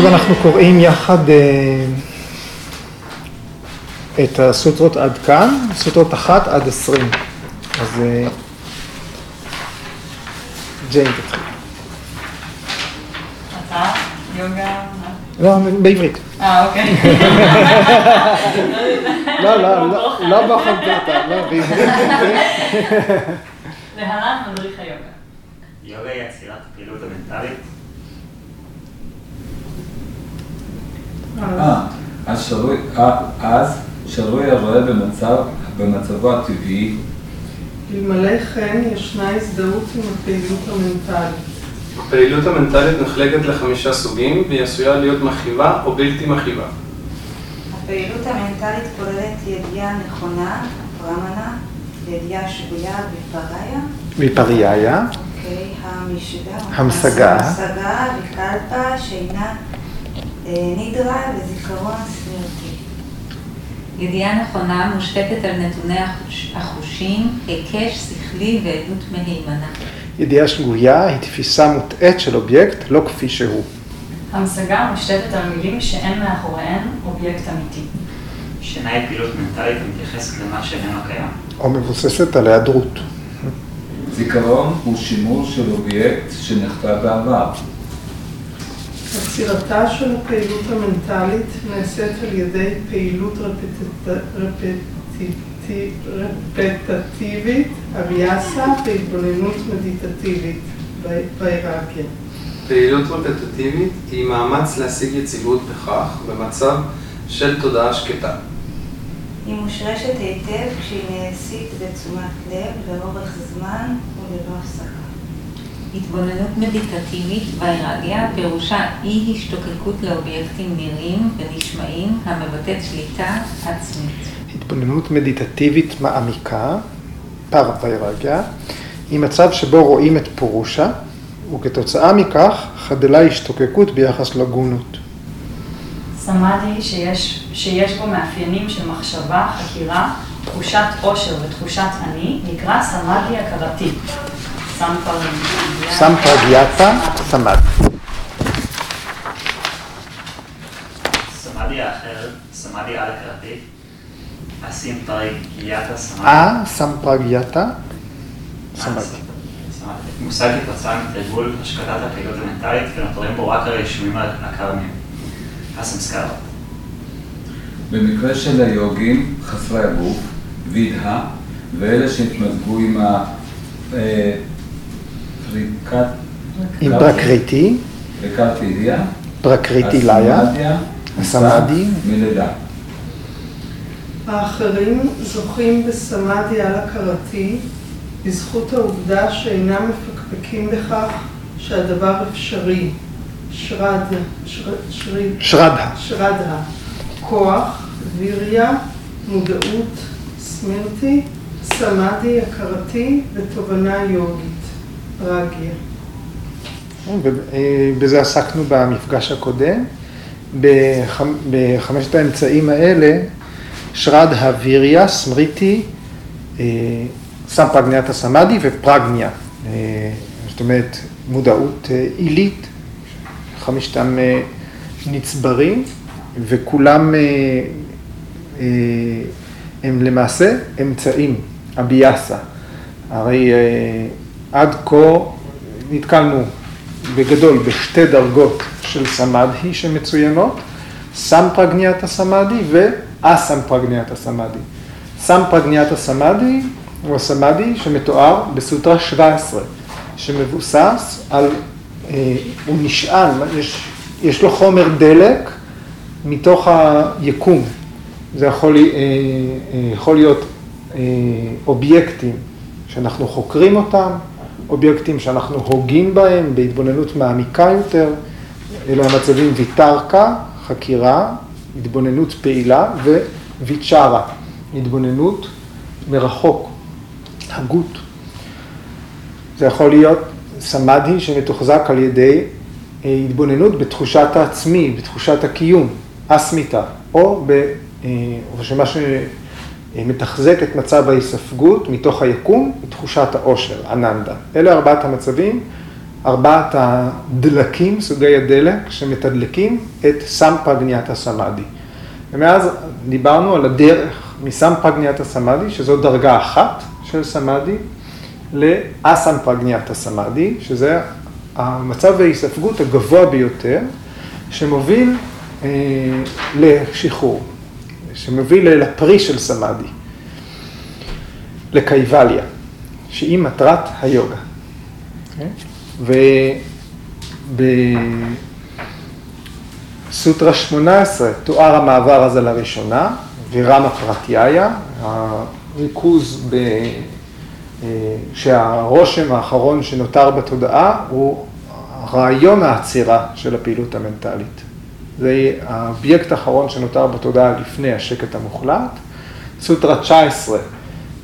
עכשיו אנחנו קוראים יחד את הסוטרות עד כאן, סוטרות אחת עד עשרים. אז ג'יין תתחיל. אתה? יוגה? לא, בעברית. אה, אוקיי. לא, לא, לא, לא בחנתתה, לא בעברית. להלן מדריך היוגה. יוגה היא יצירת הפעילות המנטלית. אה, אז שרוי, אה, אז שרוי הרואה במצב, במצבו הטבעי, אלמלא כן ישנה הזדהות עם הפעילות המנטלית. הפעילות המנטלית נחלקת לחמישה סוגים, והיא עשויה להיות מכאיבה או בלתי מכאיבה. הפעילות המנטלית כוללת ידיעה נכונה, Pramana, ידיעה שגויה viparya, viparyaya, אוקיי, המשגה, המשגה. המשגה vikalpa שינה nidra וזיכרון smriti. ידיעה נכונה מושתתת על נתוני החוש- החושים, היקש שכלי ועדות מהימנה. ידיעה שגויה היא תפיסה מוטעית של אובייקט, לא כפי שהוא. המשגה מושתתת על מילים שאין מאחוריהן אובייקט אמיתי. שינה היא פעילות מנטלית המתייחסת למה שאיננו קיים. או מבוססת על היעדרות. זיכרון הוא שימור של אובייקט שנכתב בעבר. עצירתה של הפעילות המנטלית נעשית על ידי פעילות רפטטיבית, אביאסה והתבוננות מדיטטיבית, ויירקיה. פעילות רפטטיבית היא מאמץ להשיג יציבות בכך במצב של תודעה שקטה. היא מושרשת היטב כשהיא נעשית בתשומת לב לאורך זמן וללא הפסקה. התבוננות מדיטטיבית ויירגיה פירושה אי השתוקקות לאובייקטים נראים ונשמעים המבטאת שליטה עצמית. התבוננות מדיטטיבית מעמיקה, פר ויירגיה, היא מצב שבו רואים את פורושה, וכתוצאה מכך חדלה השתוקקות ביחס לגונות. סמאדי שיש, שיש בו מאפיינים של מחשבה, חקירה, תחושת עושר ותחושת אני, נקרא סמאדי הכרתי. סמפרגייתה סמד. אה סמפרגייתה סמד. מושג כתוצאה מתרגול השקטת הפעילות המנטלית ונותרים בו רק הרשומים הקרמים. הסמסקרות. במקרה של היוגים חסרי הגוף, וידהה, ואלה שהתמזגו עם ה... פריקת... עם פרקריטי, פריקתידיה, פרקריטי ליה, הסמדיה, הסמאדי. מלידה. האחרים זוכים בסמאדי על הכרתי בזכות העובדה שאינם מפקפקים בכך שהדבר אפשרי. שרד, שר, שרי, שרדה. שרדה, כוח, ויריה, מודעות, סמירתי, סמאדי, הכרתי ותובנה יוגית, רגיה. ובזה עסקנו במפגש הקודם. בחמ- בחמשת האמצעים האלה, שרד הוויריה, סמריטי, אה, סמפרגניאטה סמאדי ופרגניה. אה, זאת אומרת, מודעות אה, עילית, חמשתם אה, נצברים, וכולם אה, אה, הם למעשה אמצעים, אביאסה. הרי אה, עד כה נתקלנו בגדול בשתי דרגות של סמדהי שמצוינות, סמפרגניאטה סמאדי ואסמפרגניאטה סמאדי. סמפרגניאטה סמאדי הוא הסמאדי שמתואר בסוטרה 17, שמבוסס על, אה, הוא נשען, יש, יש לו חומר דלק מתוך היקום. זה יכול, אה, אה, יכול להיות אה, אובייקטים שאנחנו חוקרים אותם, אובייקטים שאנחנו הוגים בהם בהתבוננות מעמיקה יותר, אלה המצבים ויתרקה, חקירה, התבוננות פעילה וויצ'רה, התבוננות מרחוק, הגות. זה יכול להיות סמאדי שמתוחזק על ידי אה, התבוננות בתחושת העצמי, בתחושת הקיום, אסמיתה, או, ב, אה, או שמה שמתחזק את מצב ההיספגות מתוך היקום, היא תחושת העושר, אננדה. אלה ארבעת המצבים ארבעת הדלקים, סוגי הדלק, שמתדלקים את סמפרגניאטה סמאדי. ומאז דיברנו על הדרך מסמפרגניאטה סמאדי, שזו דרגה אחת של סמאדי, לאסמפרגניאטה סמאדי, שזה המצב ההיספגות הגבוה ביותר, שמוביל אה, לשחרור, שמוביל לפרי של סמאדי, לקייבליה, שהיא מטרת היוגה. ובסוטרה 18 תואר המעבר הזה לראשונה, וירמה פרטיהיה, הריכוז ב... אה, שהרושם האחרון שנותר בתודעה הוא רעיון העצירה של הפעילות המנטלית. זה האובייקט האחרון שנותר בתודעה לפני השקט המוחלט. סוטרה 19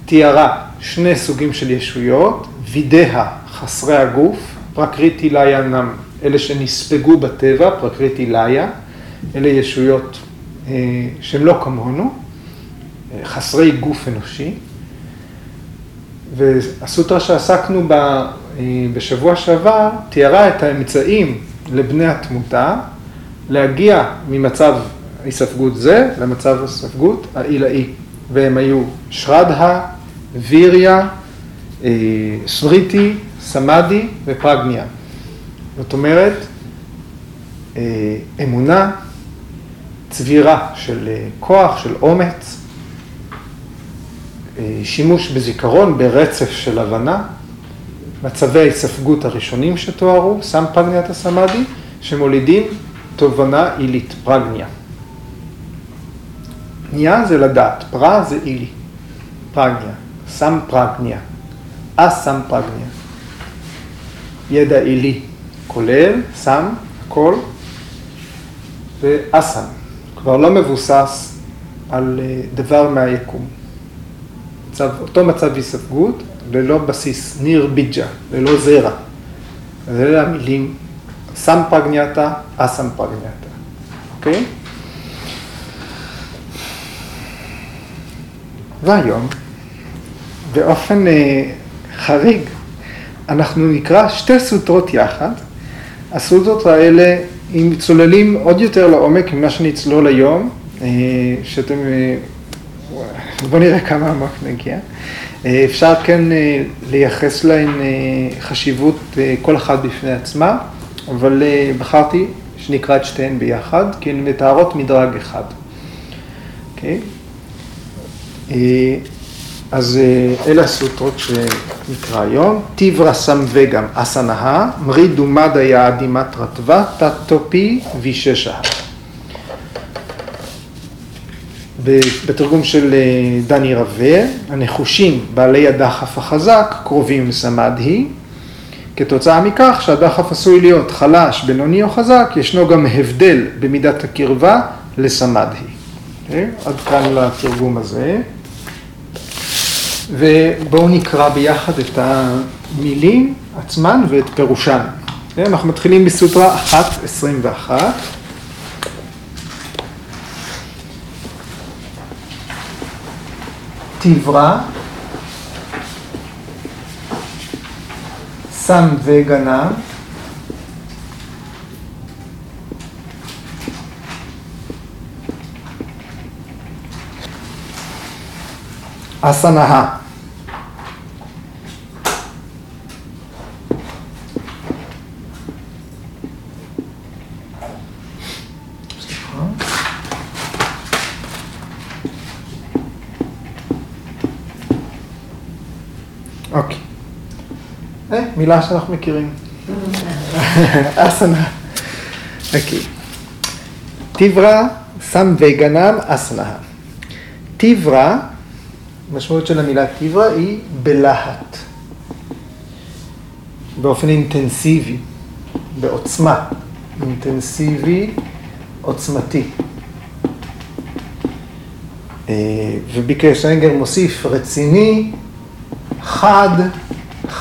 תיארה שני סוגים של ישויות, וידאה, חסרי הגוף, פרקריטי ליה נם, אלה שנספגו בטבע, פרקריטי ליה, אלה ישויות אה, שהן לא כמונו, אה, חסרי גוף אנושי. והסוטרה שעסקנו בה אה, בשבוע שעבר, תיארה את האמצעים לבני התמותה להגיע ממצב היספגות זה למצב היספגות העילאי. והם היו שרדה, ויריה, סריטי, סמאדי ופרגניה. זאת אומרת, אמונה, צבירה של כוח, של אומץ, שימוש בזיכרון, ברצף של הבנה, מצבי ההיספגות הראשונים שתוארו, סמפרגניית הסמאדי, שמולידים תובנה עילית, פרגניה. פניה זה לדעת, פרה זה עילי, פרגניה, סמפרגניה, אסמפרגניה. ידע עילי כולל, סם, הכל, ואסם, כבר לא מבוסס על דבר מהיקום. מצב, אותו מצב היספגות, ללא בסיס, ניר ביג'ה, ללא זרע. אז אלה המילים סמפרגניאטה, אסמפרגניאטה, אוקיי? והיום, באופן אה, חריג, אנחנו נקרא שתי סוטרות יחד. הסוטרות האלה, אם צוללים עוד יותר לעומק ממה שנצלול היום, אה, שאתם, אה, בואו נראה כמה עמוק נגיע. אה, אפשר כן אה, לייחס להן אה, חשיבות אה, כל אחת בפני עצמה, אבל אה, בחרתי שנקרא את שתיהן ביחד, כי הן מתארות מדרג אחד. אוקיי? אה, אז אה, אלה הסוטרות שנקרא היום. טיברה סם וגם אסנאה, מרי דומדה יעדימת רטבה, תטופי ויששה. בתרגום של דני רווה, הנחושים בעלי הדחף החזק קרובים לסמדהי. כתוצאה מכך שהדחף עשוי להיות חלש, בינוני או חזק, ישנו גם הבדל במידת הקרבה לסמדהי. Okay, אוקיי? עד כאן לתרגום הזה. ובואו נקרא ביחד את המילים עצמן ואת פירושן. Okay, אנחנו מתחילים בסוטרה 1.21. טיברה, סם וגנב, אסנאה. אוקיי. אה, מילה שאנחנו מכירים. אסנה. אוקיי. טיברה, סם וגנם, אסנה. טיברה, המשמעות של המילה טיברה היא בלהט. באופן אינטנסיבי, בעוצמה. אינטנסיבי, עוצמתי. וביקש אנגר מוסיף רציני, חד,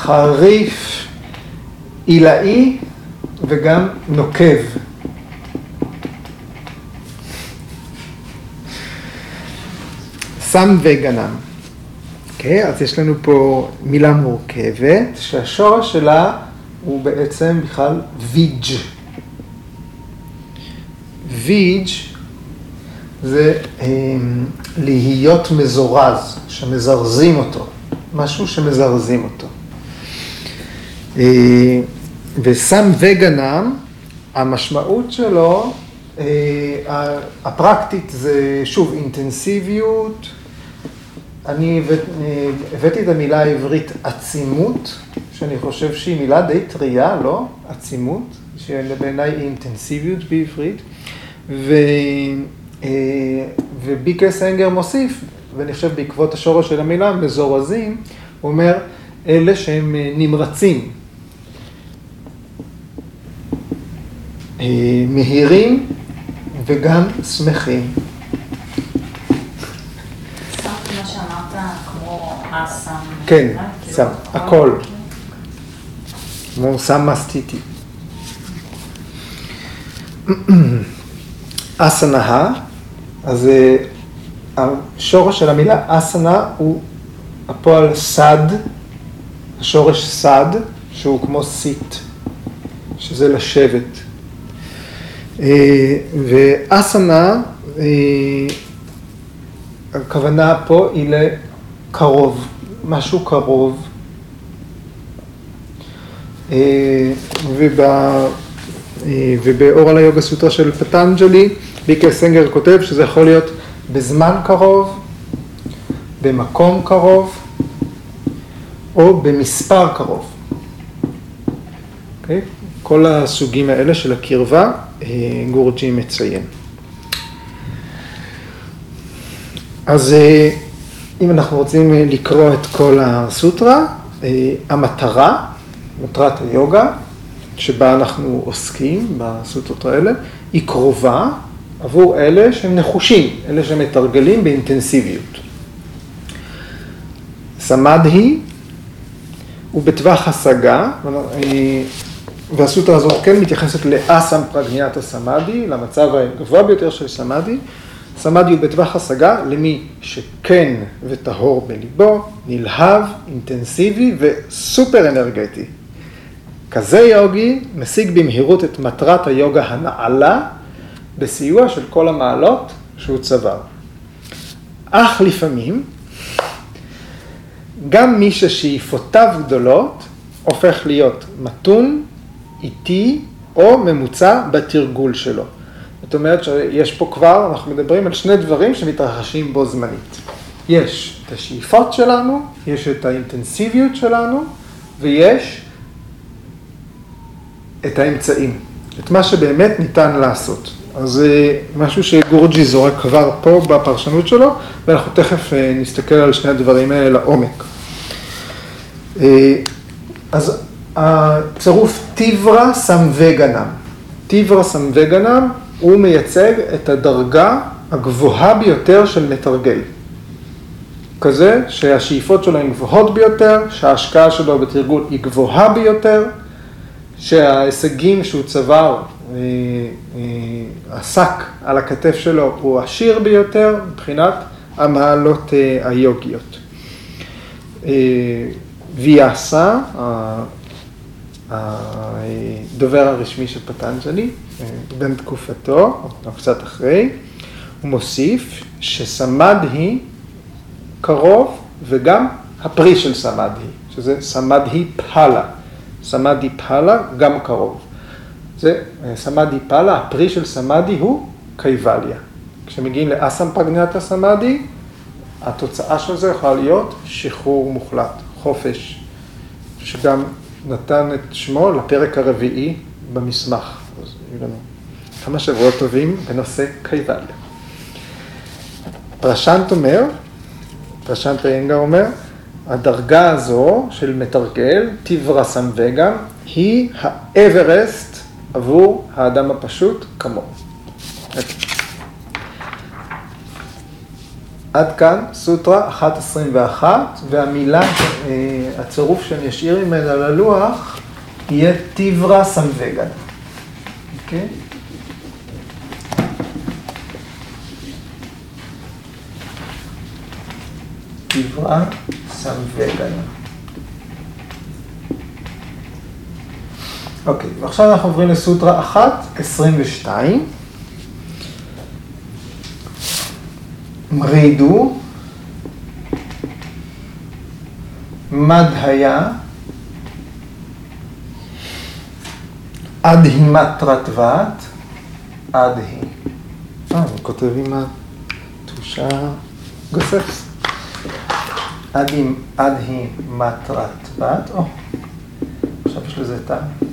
חריף, עילאי וגם נוקב. סם וגנם. אוקיי, okay, אז יש לנו פה מילה מורכבת, שהשורש שלה הוא בעצם בכלל ויג'. ויג' זה אה, להיות מזורז, שמזרזים אותו, משהו שמזרזים אותו. אה, וסם וגנם, המשמעות שלו, אה, הפרקטית זה שוב אינטנסיביות, אני אה, הבאתי את המילה העברית עצימות, שאני חושב שהיא מילה די טריה, לא? עצימות, שבעיניי היא אינטנסיביות בעברית, ו, וביקס אנגר מוסיף, ואני חושב בעקבות השורש של המילה, מזורזים, הוא אומר, אלה שהם נמרצים, מהירים וגם שמחים. כן, כאילו, סם, הכל. כמו סם מסטיטי. אסנה, אז אה, השורש של המילה אסנה הוא הפועל סד, השורש סד, שהוא כמו סיט, שזה לשבת. אה, ואסנה, אה, הכוונה פה היא לקרוב. משהו קרוב. אה, על היוגה סוטרה של פטנג'לי, ביקר סנגר כותב שזה יכול להיות בזמן קרוב, במקום קרוב, או במספר קרוב. Okay? אוקיי? כל הסוגים האלה של הקרבה, גורג'י מציין. אז אם אנחנו רוצים אה, לקרוא את כל הסוטרה, אה, המטרה, מטרת היוגה, שבה אנחנו עוסקים בסוטרות האלה, היא קרובה עבור אלה שהם נחושים, אלה שמתרגלים באינטנסיביות. סמדהי הוא בטווח השגה, אה, והסוטרה הזאת כן מתייחסת לאסם פרגניאטה סמאדי, למצב הגבוה ביותר של סמאדי, סמאדי הוא בטווח השגה למי שכן וטהור בליבו, נלהב, אינטנסיבי וסופר אנרגטי. כזה יוגי משיג במהירות את מטרת היוגה הנעלה בסיוע של כל המעלות שהוא צבר. אך לפעמים, גם מי ששאיפותיו גדולות הופך להיות מתון, איטי או ממוצע בתרגול שלו. זאת אומרת שיש פה כבר, אנחנו מדברים על שני דברים שמתרחשים בו זמנית. יש את השאיפות שלנו, יש את האינטנסיביות שלנו, ויש את האמצעים, את מה שבאמת ניתן לעשות. אז זה משהו שגורג'י זורק כבר פה בפרשנות שלו, ואנחנו תכף אה, נסתכל על שני הדברים האלה לעומק. אה, אז הצירוף טיברה סמווגנם. טיברה סמווגנם הוא מייצג את הדרגה הגבוהה ביותר של מתרגל. כזה שהשאיפות שלו הן גבוהות ביותר, שההשקעה שלו בתרגול היא גבוהה ביותר, שההישגים שהוא צבר, אה, אה, השק על הכתף שלו הוא עשיר ביותר מבחינת המעלות אה, היוגיות. ויאסה, הדובר הרשמי של פטנג'לי, בן תקופתו, או קצת אחרי, הוא מוסיף שסמדהי קרוב וגם הפרי של סמדהי, שזה סמדהי פהלה. סמדהי פהלה גם קרוב. זה סמדהי פהלה, הפרי של סמדהי הוא קייבליה. כשמגיעים לאסם פגניאטה סמדהי, התוצאה של זה יכולה להיות שחרור מוחלט, חופש, שגם נתן את שמו לפרק הרביעי במסמך. אז יהיו לנו כמה שבועות טובים בנושא קייבליה. פרשנט אומר, פרשנט איינגר אומר, הדרגה הזו של מתרגל, טיברה סמווגה, היא האברסט עבור האדם הפשוט כמוהו. עד כאן סוטרה 1.21, והמילה, אה, הצירוף שאני אשאיר ממנה ללוח, יהיה טיברה סמווגן. אוקיי? טיברה סמווגן. אוקיי, ועכשיו אנחנו עוברים לסוטרה 1, 22. מרידו, מדהיה, אדהימטרתוות, אדהי. אה, אני כותב עם התושה גוסס. אדהימטרתוות, או, עכשיו יש לזה טעם.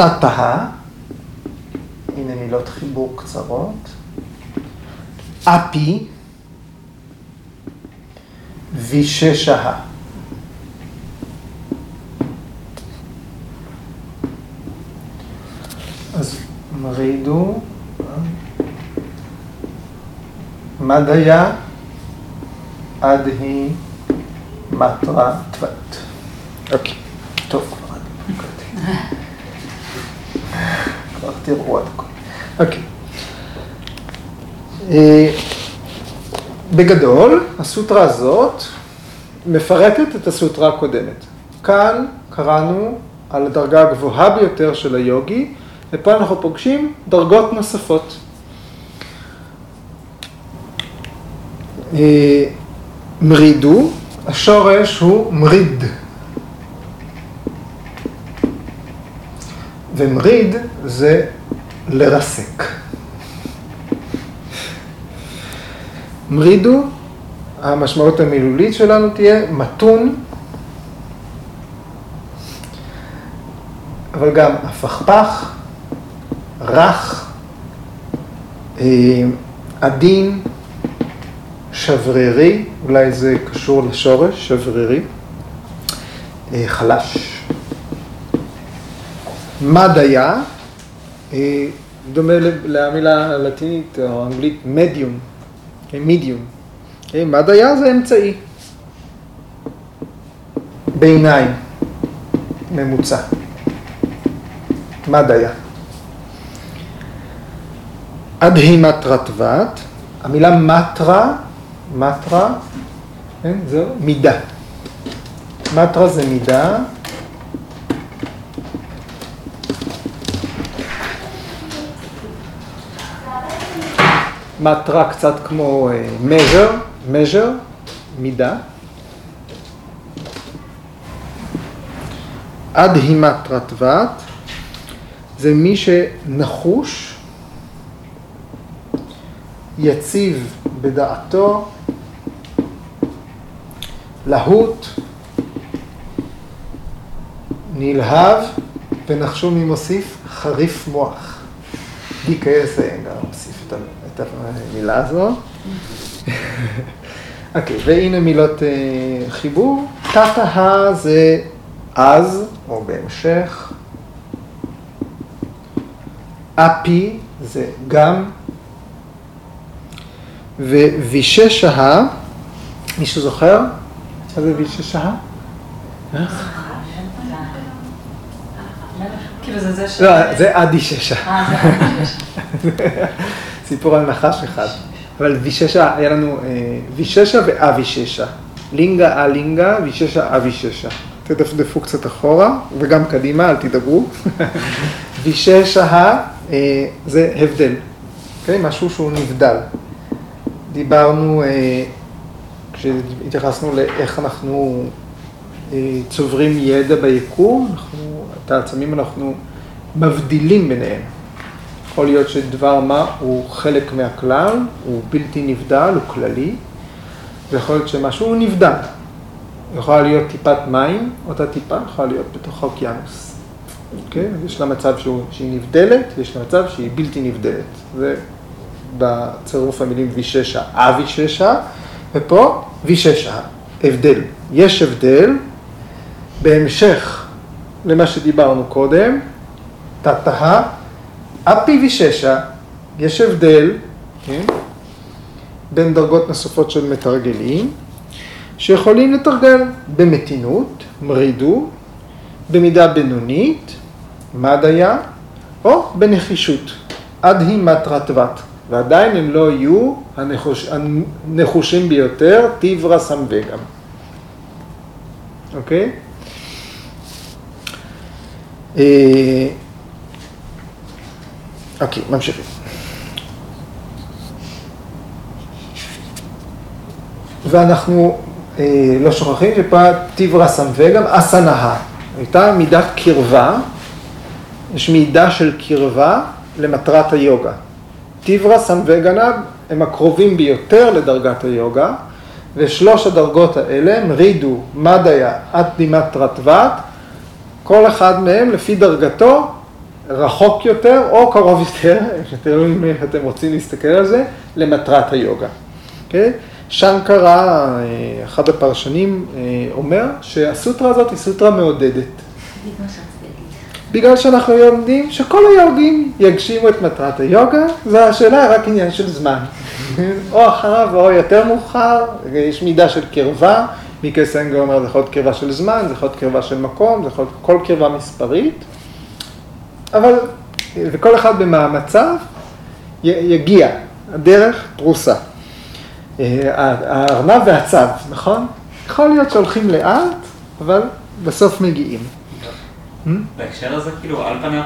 תתאה, הנה מילות חיבור קצרות, אפי, ויששה. אז מרידו, מדיה, אדהי, מטרה, טבת. אוקיי, טוב, כבר עד הכל. אוקיי. אה, בגדול, הסוטרה הזאת מפרטת את הסוטרה הקודמת. כאן קראנו על הדרגה הגבוהה ביותר של היוגי, ופה אנחנו פוגשים דרגות נוספות. אה, מרידו, השורש הוא מריד. ומריד זה לרסק. מרידו, המשמעות המילולית שלנו תהיה מתון, אבל גם הפכפך, רך, אה, עדין, שברירי, אולי זה קשור לשורש, שברירי, אה, חלש. מדיה, אה, דומה למילה הלטינית או האנגלית מדיום, מידיום. מדיה זה אמצעי. ביניים, ממוצע. מדיה. אדהימטרתוות, המילה מטרה, מטרה, כן, זהו, מידה. מטרה זה מידה. מטרה קצת כמו measure, measure, מידה. אדהימטרתוות זה מי שנחוש, יציב בדעתו, להוט, נלהב, ונחשו מי מוסיף? חריף מוח. DKS גם מוסיף את את המילה הזו. אוקיי, והנה מילות uh, חיבור. תתאה זה אז, או בהמשך. אפי זה גם. וויששה, מישהו זוכר? מה זה ויששה? כאילו זה זה ש... לא, זה אדי ששה. סיפור על נחש אחד. אבל ויששה, היה לנו אה, ויששה ואביששה. לינגה אלינגה, ויששה אביששה. תדפדפו קצת אחורה, וגם קדימה, אל תדברו. ויששה אה, זה הבדל, אוקיי? משהו שהוא נבדל. דיברנו, אה, כשהתייחסנו לאיך אנחנו צוברים ידע ביקום, אנחנו, את העצמים אנחנו מבדילים ביניהם. יכול להיות שדבר מה הוא חלק מהכלל, הוא בלתי נבדל, הוא כללי, ויכול להיות שמשהו הוא נבדל. יכולה להיות טיפת מים, אותה טיפה יכולה להיות בתוך האוקיינוס. אוקיי? יש לה מצב שהוא, שהיא נבדלת, יש לה מצב שהיא בלתי נבדלת. זה בצירוף המילים ויששה, אביששה, ופה ויששה, הבדל. יש הבדל בהמשך למה שדיברנו קודם, תתאה, אפי ויששה, יש הבדל, כן, בין דרגות נוספות של מתרגלים, שיכולים לתרגל במתינות, מרידו, במידה בינונית, מדיה, או בנחישות, עד היא מטרת בת, ועדיין הם לא יהיו הנחוש, הנחושים ביותר, טיברה סמווגם. אוקיי? אה, אוקיי, ממשיכים. ואנחנו אה, לא שוכחים שפה טיברה סמווגם אסנאה, הייתה מידת קרבה, יש מידה של קרבה למטרת היוגה. טיברה סמווגנה הם הקרובים ביותר לדרגת היוגה, ושלוש הדרגות האלה הם רידו, מדיה, עד דימת רטבת, כל אחד מהם לפי דרגתו רחוק יותר או קרוב יותר, תלוי איך אתם רוצים להסתכל על זה, למטרת היוגה. Okay? אוקיי? שנקרה, אה, אחד הפרשנים, אה, אומר שהסוטרה הזאת היא סוטרה מעודדת. בגלל שאנחנו יודעים שכל היוגים יגשימו את מטרת היוגה, והשאלה רק עניין של זמן. או אחריו או יותר מאוחר, יש מידה של קרבה, מיקי סנגר אומר זה יכול להיות קרבה של זמן, זה יכול להיות קרבה של מקום, זה יכול להיות כל קרבה מספרית, אבל, וכל אחד במאמציו יגיע, הדרך פרוסה. אה, הארנב והצב, נכון? יכול להיות שהולכים לאט, אבל בסוף מגיעים. Hmm? בהקשר הזה, כאילו, על פניו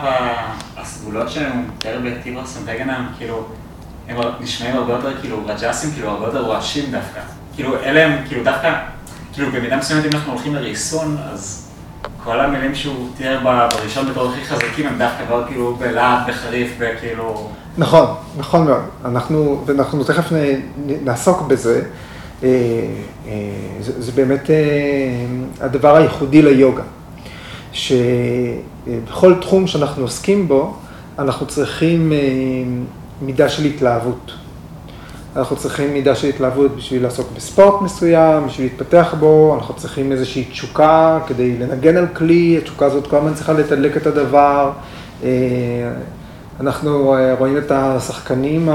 הסגולות שהם מתאר בטיברס וגנם, כאילו, הם נשמעים הרבה יותר, כאילו, רג'סים, כאילו, הרבה יותר רועשים דווקא. כאילו, אלה הם, כאילו, דווקא, כאילו, במידה מסוימת, אם אנחנו הולכים לריסון, אז כל המילים שהוא תיאר בראשון בתור הכי חזקים, הם דווקא מאוד, כאילו, בלהט, בחריף, וכאילו... נכון, נכון מאוד. אנחנו, ואנחנו תכף נעסוק בזה. אה, אה, זה, זה באמת אה, הדבר הייחודי ליוגה. שבכל תחום שאנחנו עוסקים בו, אנחנו צריכים אה, מידה של התלהבות. אנחנו צריכים מידה של התלהבות בשביל לעסוק בספורט מסוים, בשביל להתפתח בו, אנחנו צריכים איזושהי תשוקה כדי לנגן על כלי, התשוקה הזאת כל הזמן צריכה לתדלק את הדבר. אה, אנחנו אה, רואים את השחקנים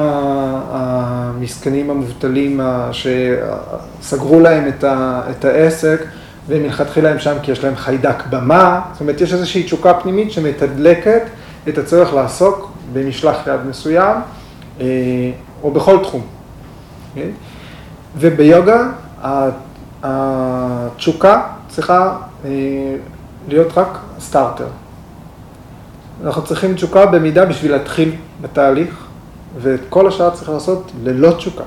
המסכנים המובטלים שסגרו להם את העסק. ומלכתחילה הם שם כי יש להם חיידק במה, זאת אומרת יש איזושהי תשוקה פנימית שמתדלקת את הצורך לעסוק במשלח יד מסוים אה, או בכל תחום. כן? וביוגה התשוקה צריכה אה, להיות רק סטארטר. אנחנו צריכים תשוקה במידה בשביל להתחיל בתהליך, ואת כל השאר צריך לעשות ללא תשוקה.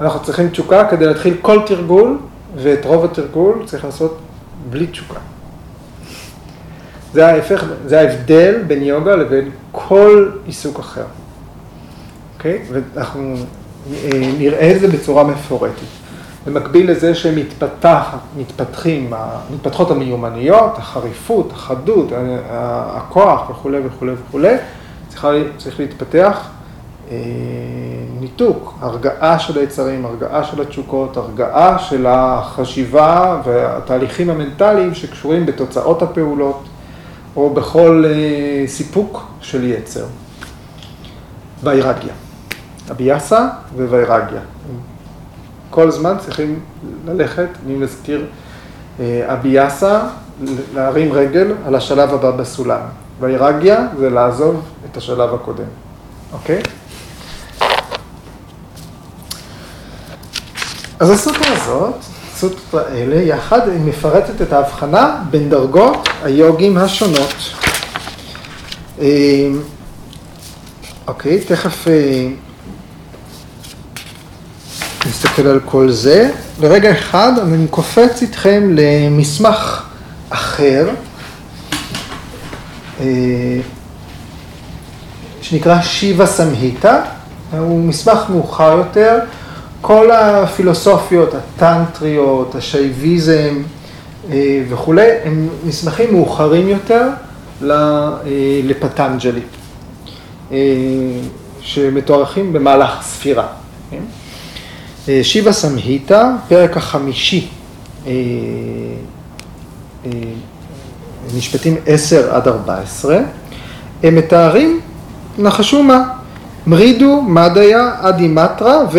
אנחנו צריכים תשוקה כדי להתחיל כל תרגול ואת רוב התרגול צריך לעשות בלי תשוקה. זה ההפך, זה ההבדל בין יוגה לבין כל עיסוק אחר. אוקיי? ואנחנו אה, נראה את זה בצורה מפורטת. במקביל לזה שמתפתחים, מתפתחות המיומנויות, החריפות, החדות, הכוח וכולי וכולי וכולי, צריך, להתפתח אה, ניתוק, הרגעה של היצרים, הרגעה של התשוקות, הרגעה של החשיבה והתהליכים המנטליים שקשורים בתוצאות הפעולות או בכל אה, סיפוק של יצר. ויירגיה. אביאסה וויירגיה. כל זמן צריכים ללכת, אני מזכיר, אה, אביאסה, להרים רגל על השלב הבא בסולם. ויירגיה זה לעזוב את השלב הקודם, אוקיי? אז הסוטרה הזאת, הסוטרה האלה, יחד היא מפרטת את ההבחנה בין דרגות היוגים השונות. אה, אוקיי, תכף אה, נסתכל על כל זה. לרגע אחד אני קופץ איתכם למסמך אחר, אה, שנקרא שיבה סמהיטה, הוא מסמך מאוחר יותר. כל הפילוסופיות הטנטריות, השייביזם אה, וכולי, הם מסמכים מאוחרים יותר אה, לפטנג'לי, שמתוארכים במהלך הספירה. כן? שיבה סמהיטה, פרק החמישי, משפטים 10 עד 14, הם מתארים, נחשו מה, מרידו, מדיה, אדימטרה ו...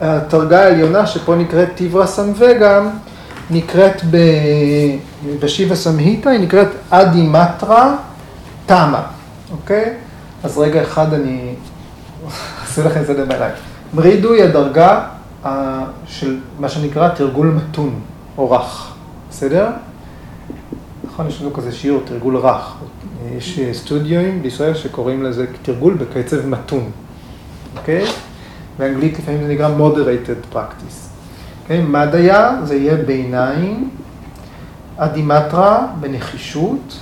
הדרגה העליונה שפה נקראת טיברה סמווגה, נקראת בשיבה סמהיטה, היא נקראת אדי מטרה תמה, אוקיי? אז רגע אחד אני עשו לכם סדר בעיניים. מרידו היא הדרגה אה, של מה שנקרא תרגול מתון או רך, בסדר? נכון, יש לנו כזה שיעור, תרגול רך. יש סטודיואים בישראל שקוראים לזה תרגול בקצב מתון, אוקיי? באנגלית לפעמים זה נקרא moderated practice. אוקיי? מדיה זה יהיה ביניים, אדימטרה בנחישות,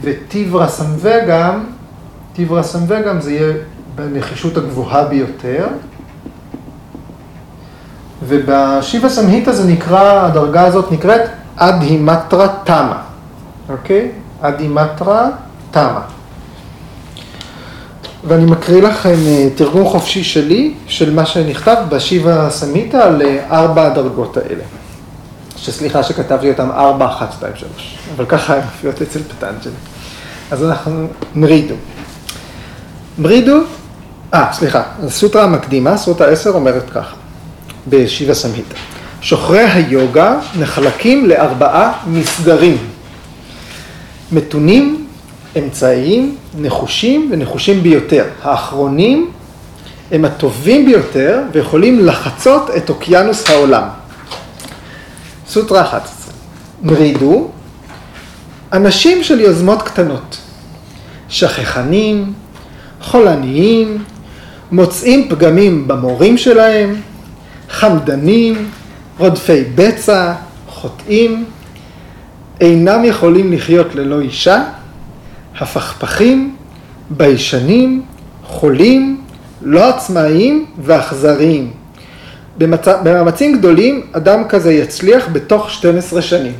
וטיברה סמווגam, טיברה סמווגam זה יהיה בנחישות הגבוהה ביותר. ובשיבה סמהיטה זה נקרא, הדרגה הזאת נקראת אדהימטרה תמה, אוקיי? אדימטרה תמה. ואני מקריא לכם אה, תרגום חופשי שלי, של מה שנכתב בשיבה סמיתה על אה, ארבע הדרגות האלה. שסליחה שכתבתי אותם ארבע, אחת, שתיים, שלוש. אבל ככה הן מופיעות אצל פטנג'לי. אז אנחנו מרידו. מרידו, אה, סליחה, הסוטרה המקדימה, סוטרה עשר אומרת ככה, בשיבה סמהיטה. שוחרי היוגה נחלקים לארבעה מסדרים. מתונים, אמצעיים, נחושים ונחושים ביותר. האחרונים הם הטובים ביותר ויכולים לחצות את אוקיינוס העולם. סוטרה 11. מרידו, אנשים של יוזמות קטנות, שכחנים, חולניים, מוצאים פגמים במורים שלהם, חמדנים, רודפי בצע, חוטאים, אינם יכולים לחיות ללא אישה, הפכפכים, ביישנים, חולים, לא עצמאיים ואכזריים. במצ... במאמצים גדולים, אדם כזה יצליח בתוך 12 שנים.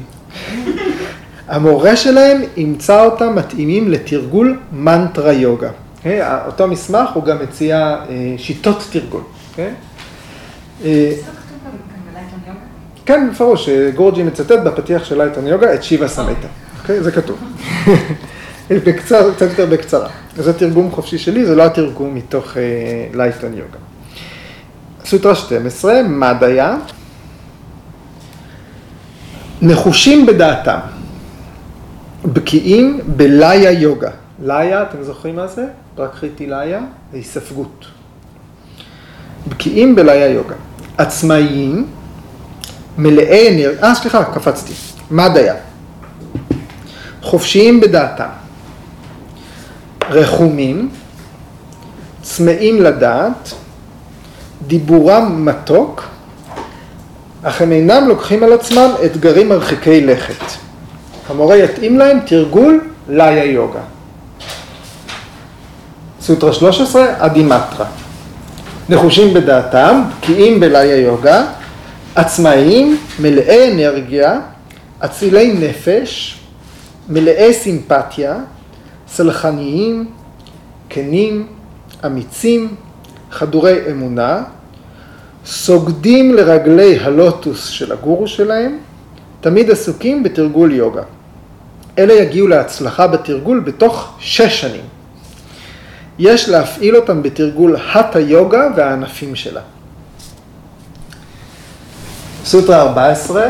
המורה שלהם ימצא אותם מתאימים לתרגול מנטרה יוגה. Okay? אוקיי? אותו מסמך הוא גם מציע אה, שיטות תרגול. Okay? אה, כן, בפירוש, גורג'י מצטט בפתיח של לייטון יוגה את שיבה סמטה. אוקיי? זה כתוב. בקצר, קצת יותר בקצרה. זה תרגום חופשי שלי, זה לא התרגום מתוך לייטון יוגה. סוטרה 12, מדיה, נחושים בדעתם, בקיאים בליה יוגה. ליה, אתם זוכרים מה זה? פרקריטי ליה, זה היספגות. בקיאים בליה יוגה. עצמאיים, מלאי אנרגיה, אה סליחה, קפצתי, מדיה. חופשיים בדעתם. רחומים, צמאים לדעת, דיבורם מתוק, אך הם אינם לוקחים על עצמם אתגרים מרחיקי לכת. המורה יתאים להם תרגול ליה יוגה. סוטרה 13, אדימטרה. נחושים בדעתם, בקיאים בליה יוגה, עצמאיים, מלאי אנרגיה, אצילי נפש, מלאי סימפתיה, סלחניים, כנים, אמיצים, חדורי אמונה, סוגדים לרגלי הלוטוס של הגורו שלהם, תמיד עסוקים בתרגול יוגה. אלה יגיעו להצלחה בתרגול בתוך שש שנים. יש להפעיל אותם בתרגול הטה יוגה והענפים שלה. סוטרה 14,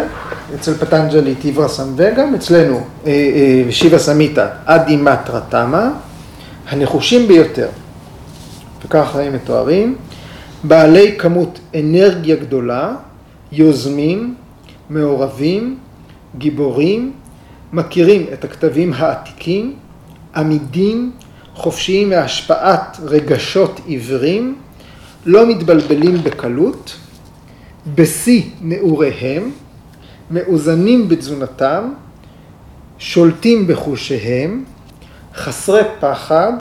אצל פטנג'לי טיברה סמווגה, אצלנו אה, אה, שיבה סמיתה אדי מטרה תמה, הנחושים ביותר, וככה הם מתוארים, בעלי כמות אנרגיה גדולה, יוזמים, מעורבים, גיבורים, מכירים את הכתבים העתיקים, עמידים, חופשיים מהשפעת רגשות עיוורים, לא מתבלבלים בקלות, בשיא נעוריהם, מאוזנים בתזונתם, שולטים בחושיהם, חסרי פחד,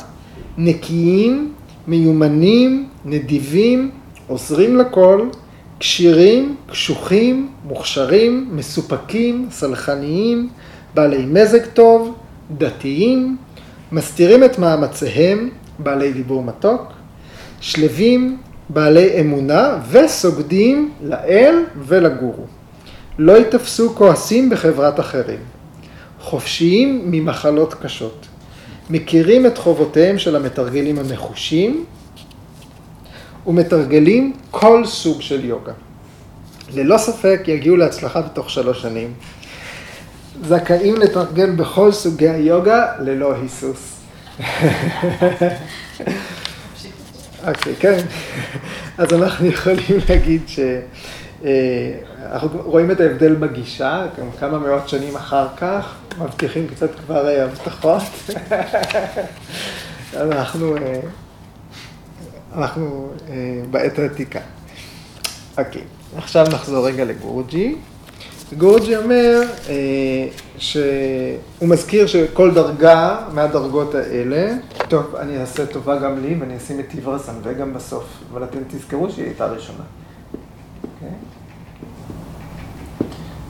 נקיים, מיומנים, נדיבים, עוזרים לכל, כשירים, קשוחים, מוכשרים, מסופקים, סלחניים, בעלי מזג טוב, דתיים, מסתירים את מאמציהם, בעלי דיבור מתוק, שלווים, בעלי אמונה וסוגדים לאל ולגורו. לא ייתפסו כועסים בחברת אחרים. חופשיים ממחלות קשות. מכירים את חובותיהם של המתרגלים הנחושים ומתרגלים כל סוג של יוגה. ללא ספק יגיעו להצלחה בתוך שלוש שנים. זכאים לתרגל בכל סוגי היוגה ללא היסוס. אוקיי, כן. אז אנחנו יכולים להגיד שאנחנו רואים את ההבדל בגישה, גם כמה מאות שנים אחר כך, מבטיחים קצת כבר אה, הבטחות. אנחנו, אה, אנחנו אה, בעת העתיקה. אוקיי, עכשיו נחזור רגע לגורג'י. גורג'י אומר שהוא מזכיר שכל דרגה מהדרגות האלה, טוב, אני אעשה טובה גם לי ואני אשים את טיברסן וגם בסוף, אבל אתם תזכרו שהיא הייתה ראשונה. Okay. אוקיי?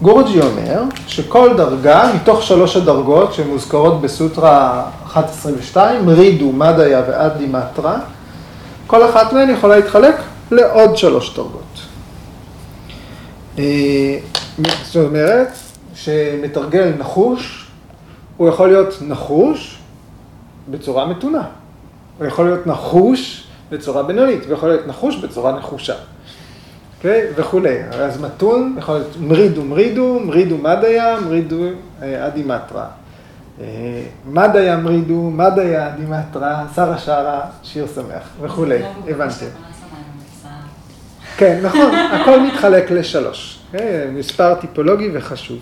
גורג'י אומר שכל דרגה מתוך שלוש הדרגות שמוזכרות בסוטרה 122, רידו, מדיה ואדי מטרה, כל אחת מהן יכולה להתחלק לעוד שלוש דרגות. אה, זאת אומרת, שמתרגל נחוש, הוא יכול להיות נחוש בצורה מתונה. הוא יכול להיות נחוש בצורה בינונית, הוא יכול להיות נחוש בצורה נחושה. אוקיי? וכולי. אז מתון יכול להיות מרידו מרידו, מרידו מדיה, מרידו אה, אדימטרה. אה, מדיה מרידו, מדיה אדימטרה, שרה שרה, שיר שמח וכולי. הבנתם. כן, נכון, הכל מתחלק לשלוש. אוקיי? מספר טיפולוגי וחשוב.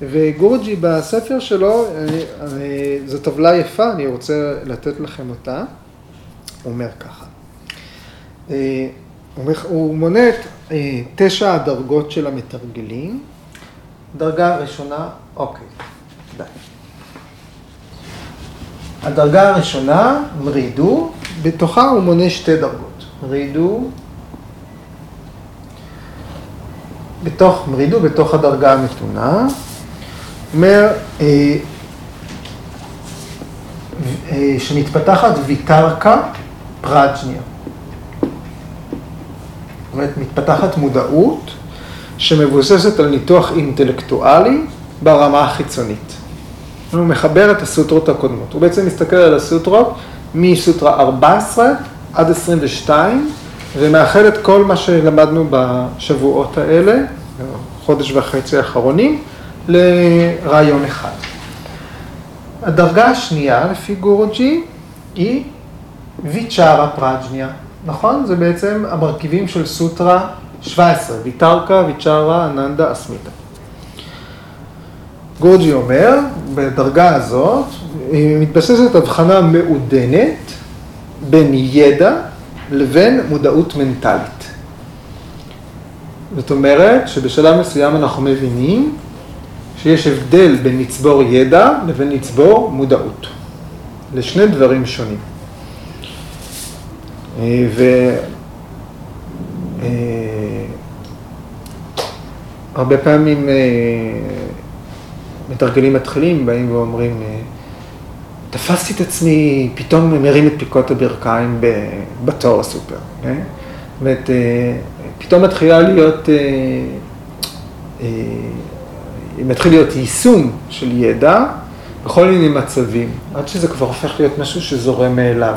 וגורג'י בספר שלו, אה, זו טבלה יפה, אני רוצה לתת לכם אותה. הוא אומר ככה. הוא מונה את אה, תשע הדרגות של המתרגלים. דרגה הראשונה, אוקיי, די. הדרגה הראשונה, מרידו, בתוכה הוא מונה שתי דרגות. מרידו, בתוך מרידו, בתוך הדרגה המתונה, אומר אה, אה, שמתפתחת ויתרקה פראג'ניה. אומרת, מתפתחת מודעות שמבוססת על ניתוח אינטלקטואלי ברמה החיצונית. הוא מחבר את הסוטרות הקודמות. הוא בעצם מסתכל על הסוטרות מסוטרה 14 עד 22, ומאחד את כל מה שלמדנו בשבועות האלה, חודש וחצי האחרונים, לרעיון אחד. הדרגה השנייה, לפי גורג'י, היא ויצ'ארה פראג'ניה. נכון? זה בעצם המרכיבים של סוטרה 17, ויטרקה, ויצ'רה, אננדה, אסמיתה. גורג'י אומר, בדרגה הזאת, היא מתבססת הבחנה מעודנת בין ידע לבין מודעות מנטלית. זאת אומרת שבשלב מסוים אנחנו מבינים שיש הבדל בין לצבור ידע לבין לצבור מודעות. לשני דברים שונים. אה, והרבה אה, פעמים אה, מתרגלים מתחילים באים ואומרים, תפסתי את עצמי, פתאום מרים את פיקות הברכיים בתור הסופר. כן? זאת אומרת, פתאום מתחילה להיות, מתחיל להיות יישום של ידע בכל מיני מצבים, עד שזה כבר הופך להיות משהו שזורם מאליו.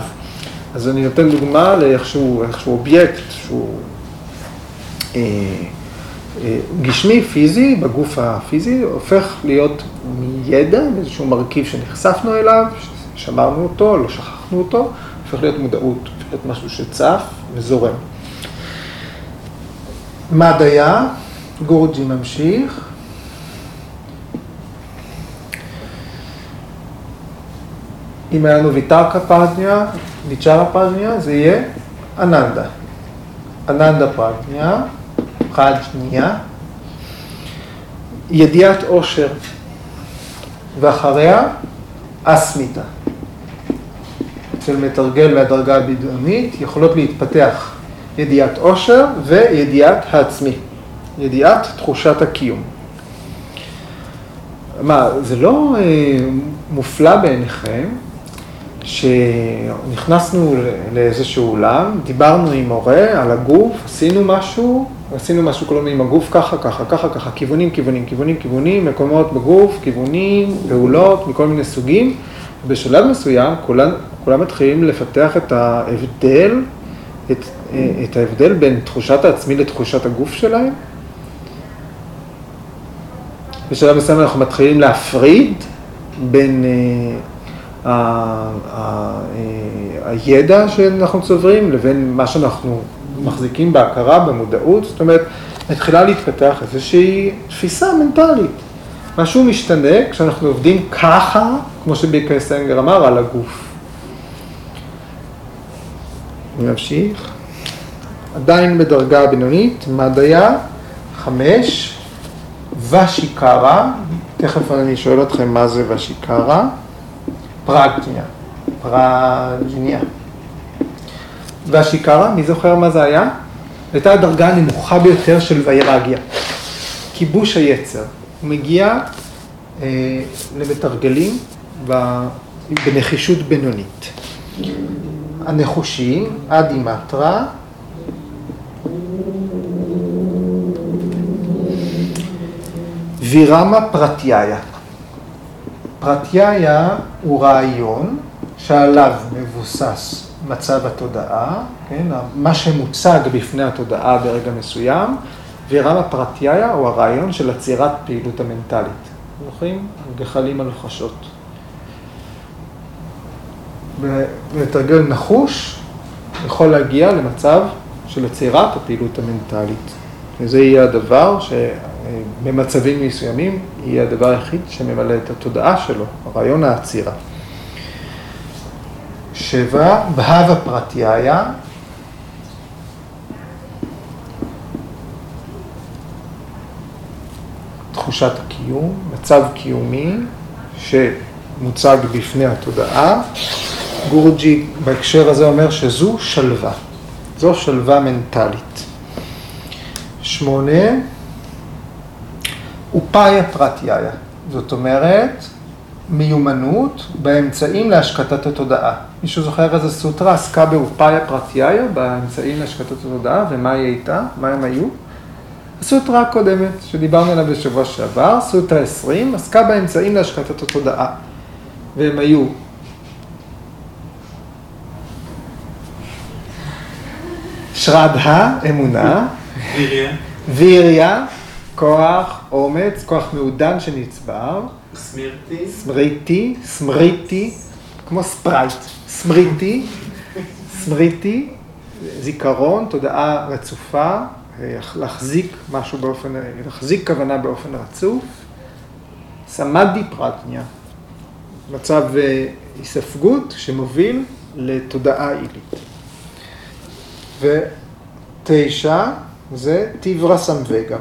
אז אני נותן דוגמה לאיכשהו איכשהו אובייקט שהוא אה, אה, גשמי, פיזי, בגוף הפיזי, הופך להיות מידע, איזשהו מרכיב שנחשפנו אליו, שמרנו אותו, לא שכחנו אותו, הופך להיות מודעות, הופך להיות משהו שצף וזורם. מדיה, גורג'י ממשיך. אם היה לנו ויתרקה פרדניה, ויצ'רה פרגניה, זה יהיה אננדה. אננדה פרגניה, חד שנייה, ידיעת עושר, ואחריה אסמיתה. אצל מתרגל מהדרגה הבדיונית יכולות להתפתח ידיעת עושר וידיעת העצמי, ידיעת תחושת הקיום. מה, זה לא אה, מופלא בעיניכם שנכנסנו לאיזשהו אולם, דיברנו עם מורה על הגוף, עשינו משהו, עשינו משהו כלומר עם הגוף ככה, ככה, ככה, ככה, כיוונים, כיוונים, כיוונים, כיוונים, מקומות בגוף, כיוונים, פעולות מכל מיני סוגים. בשלב מסוים כולם, מתחילים לפתח את ההבדל, את, את ההבדל בין תחושת העצמי לתחושת הגוף שלהם. בשלב מסוים אנחנו מתחילים להפריד בין... הידע שאנחנו צוברים לבין מה שאנחנו מחזיקים בהכרה, במודעות, זאת אומרת, מתחילה להתפתח איזושהי תפיסה מנטלית. משהו משתנה כשאנחנו עובדים ככה, כמו שביקר סנגר אמר, על הגוף. נמשיך. עדיין בדרגה הבינונית, מדיה, חמש, ושיקרה, תכף אני שואל אתכם מה זה ושיקרה, פרגניה, פרגניה. ושיקרה, מי זוכר מה זה היה? הייתה הדרגה הנמוכה ביותר של ויירגיה, כיבוש היצר. הוא מגיע אה, למתרגלים בנחישות בינונית. הנחושים, אדימטרה, וירמה פרטיהיה. פרטיהיה הוא רעיון שעליו מבוסס מצב התודעה, כן, מה שמוצג בפני התודעה ברגע מסוים, וירמה פרטיהיה הוא הרעיון של עצירת פעילות המנטלית. זוכרים? גחלים על חשות. ולתרגל נחוש יכול להגיע למצב של עצירת הפעילות המנטלית. וזה יהיה הדבר שבמצבים מסוימים יהיה הדבר היחיד שממלא את התודעה שלו, הרעיון העצירה. שבע, בהווה פרטיהיה, תחושת הקיום, מצב קיומי שמוצג בפני התודעה. גורג'י בהקשר הזה אומר שזו שלווה, זו שלווה מנטלית. שמונה, אופאיה פרטיהיה, זאת אומרת, מיומנות באמצעים להשקטת התודעה. מישהו זוכר איזה סוטרה עסקה באופאיה פרטיהיה, באמצעים להשקטת התודעה, ומה היא הייתה? מה הם היו? הסוטרה הקודמת, שדיברנו עליה בשבוע שעבר, סוטרה 20, עסקה באמצעים להשקטת התודעה. והם היו שרדה, אמונה, ויריה, כוח, אומץ, כוח מעודן שנצבר, סמירתי, סמריטי, סמריטי, כמו ספרייט, סמריטי, סמריטי, זיכרון, תודעה רצופה, להחזיק משהו באופן, להחזיק כוונה באופן רצוף, סמדי פרטניה, מצב היספגות שמוביל לתודעה עילית. ותשע זה טיברה סמווגם.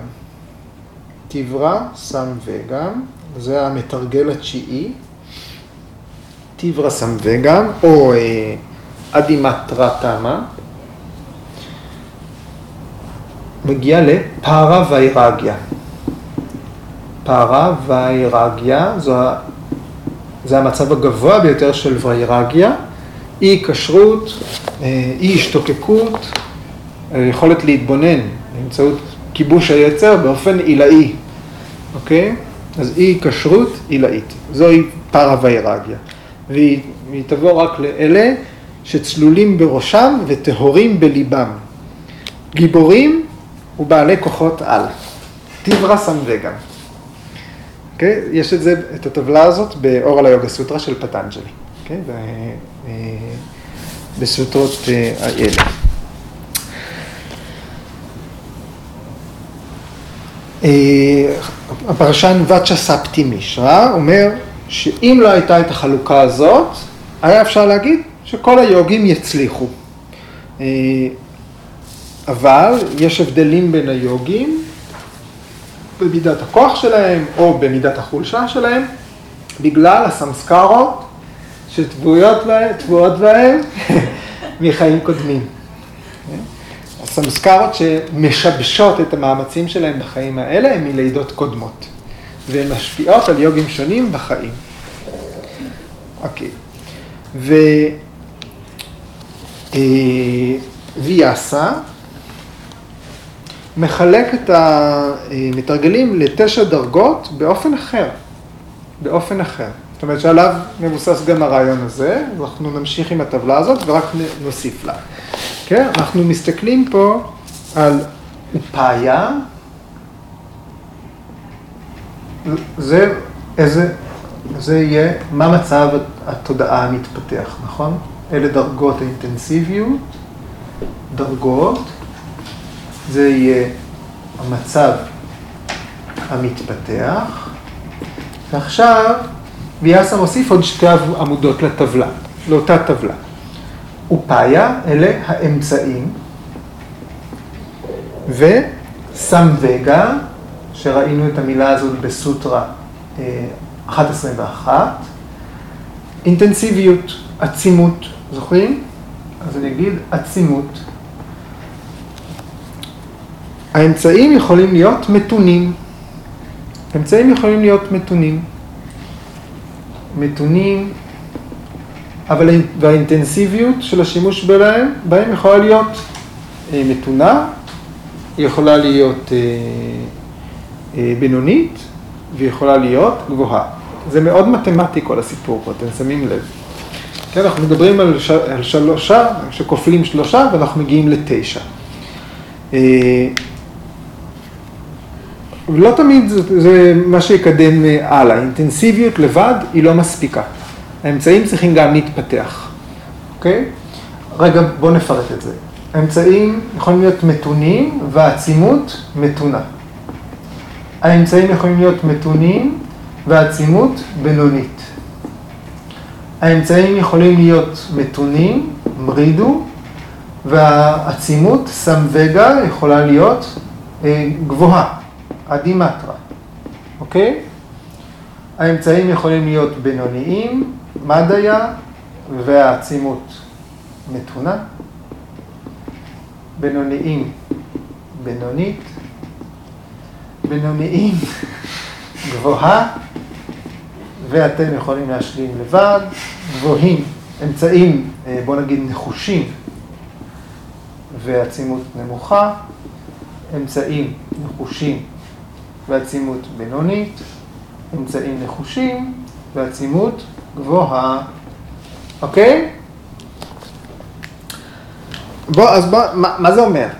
טיברה סמווגם, זה המתרגל התשיעי. טיברה סמווגם, או אה, אדימטרה תמה. מגיע לפארה ויירגיה. פארה ויירגיה, זה המצב הגבוה ביותר של ויירגיה. אי היקשרות, אה, אי השתוקקות, אה, יכולת להתבונן באמצעות כיבוש היצר באופן עילאי, אוקיי? אז אי היקשרות עילאית, זוהי פרה ויירגיה. והיא, תבוא רק לאלה שצלולים בראשם וטהורים בליבם. גיבורים ובעלי כוחות על. טיברה סמווגם. אוקיי? יש את זה, את הטבלה הזאת באור על היוגה סוטרה של פטנג'לי. אוקיי? בסוטרות אה, האלה. הפרשן ואצ'ה ספטי מישרא אומר שאם לא הייתה את החלוקה הזאת, היה אפשר להגיד שכל היוגים יצליחו. אה, אבל יש הבדלים בין היוגים במידת הכוח שלהם או במידת החולשה שלהם, בגלל הסמסקרות שטבועות בהם מחיים קודמים. הסמסקרות שמשבשות את המאמצים שלהם בחיים האלה הן מלידות קודמות, והן משפיעות על יוגים שונים בחיים. אוקיי. ו... אה, ויאסה מחלק את המתרגלים לתשע דרגות באופן אחר, באופן אחר. זאת אומרת שעליו מבוסס גם הרעיון הזה, אנחנו נמשיך עם הטבלה הזאת ורק נוסיף לה. כן, אנחנו מסתכלים פה על אופאיה, זה, איזה, זה יהיה, מה מצב התודעה המתפתח, נכון? אלה דרגות האינטנסיביות, דרגות, זה יהיה המצב המתפתח, ועכשיו ויאסה מוסיף עוד שתי עמודות לטבלה, לאותה טבלה. ופאיה, אלה האמצעים, וסמווגה, שראינו את המילה הזאת בסוטרה 1.21, אה, אינטנסיביות, עצימות, זוכרים? אז אני אגיד עצימות. האמצעים יכולים להיות מתונים. אמצעים יכולים להיות מתונים. מתונים, אבל והאינטנסיביות של השימוש בהם, בהם יכולה להיות אה, מתונה, היא יכולה להיות אה, אה, בינונית ויכולה להיות גבוהה. זה מאוד מתמטי כל הסיפור פה, אתם שמים לב. כן, אנחנו מדברים על, ש... על שלושה, שכופלים שלושה ואנחנו מגיעים לתשע. ולא תמיד זה, זה מה שיקדם אה, הלאה, אינטנסיביות לבד היא לא מספיקה. האמצעים צריכים גם להתפתח, אוקיי? רגע, בואו נפרט את זה. האמצעים יכולים להיות מתונים והעצימות מתונה. האמצעים יכולים להיות מתונים והעצימות בינונית. האמצעים יכולים להיות מתונים, מרידו, והעצימות, סמווגה, יכולה להיות אה, גבוהה, אדימטרה, אוקיי? האמצעים יכולים להיות בינוניים, מדיה, והעצימות מתונה. בינוניים, בינונית, בינוניים, גבוהה, ואתם יכולים להשלים לבד, גבוהים, אמצעים, אה, בוא נגיד נחושים, ועצימות נמוכה, אמצעים נחושים ועצימות בינונית, אמצעים נחושים ועצימות גבוהה, אוקיי? בוא, אז בוא, מה, מה זה אומר?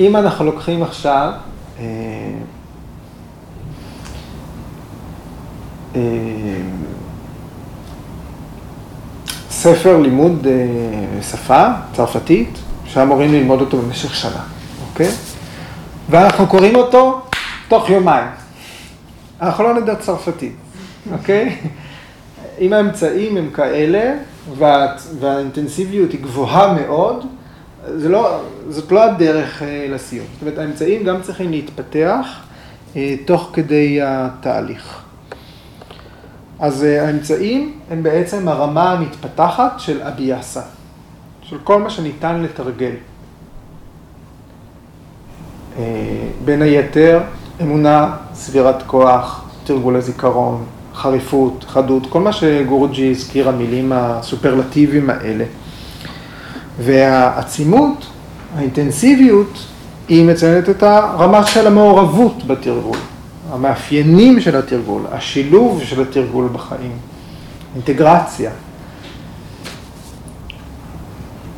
אם אנחנו לוקחים עכשיו אה, אה, ספר לימוד אה, שפה צרפתית, שאמורים ללמוד אותו במשך שנה, אוקיי? ואנחנו קוראים אותו תוך יומיים. אנחנו לא נדע צרפתית, אוקיי? אם האמצעים הם כאלה, וה, והאינטנסיביות היא גבוהה מאוד, זה לא, זאת לא הדרך אה, לסיום. זאת אומרת, האמצעים גם צריכים להתפתח אה, תוך כדי התהליך. אז אה, האמצעים הם בעצם הרמה המתפתחת של אביאסה, של כל מה שניתן לתרגל. בין היתר, אמונה, סבירת כוח, תרגול הזיכרון, חריפות, חדות, כל מה שגורג'י הזכיר, המילים הסופרלטיביים האלה. והעצימות, האינטנסיביות, היא מציינת את הרמה של המעורבות בתרגול, המאפיינים של התרגול, השילוב של התרגול בחיים, אינטגרציה.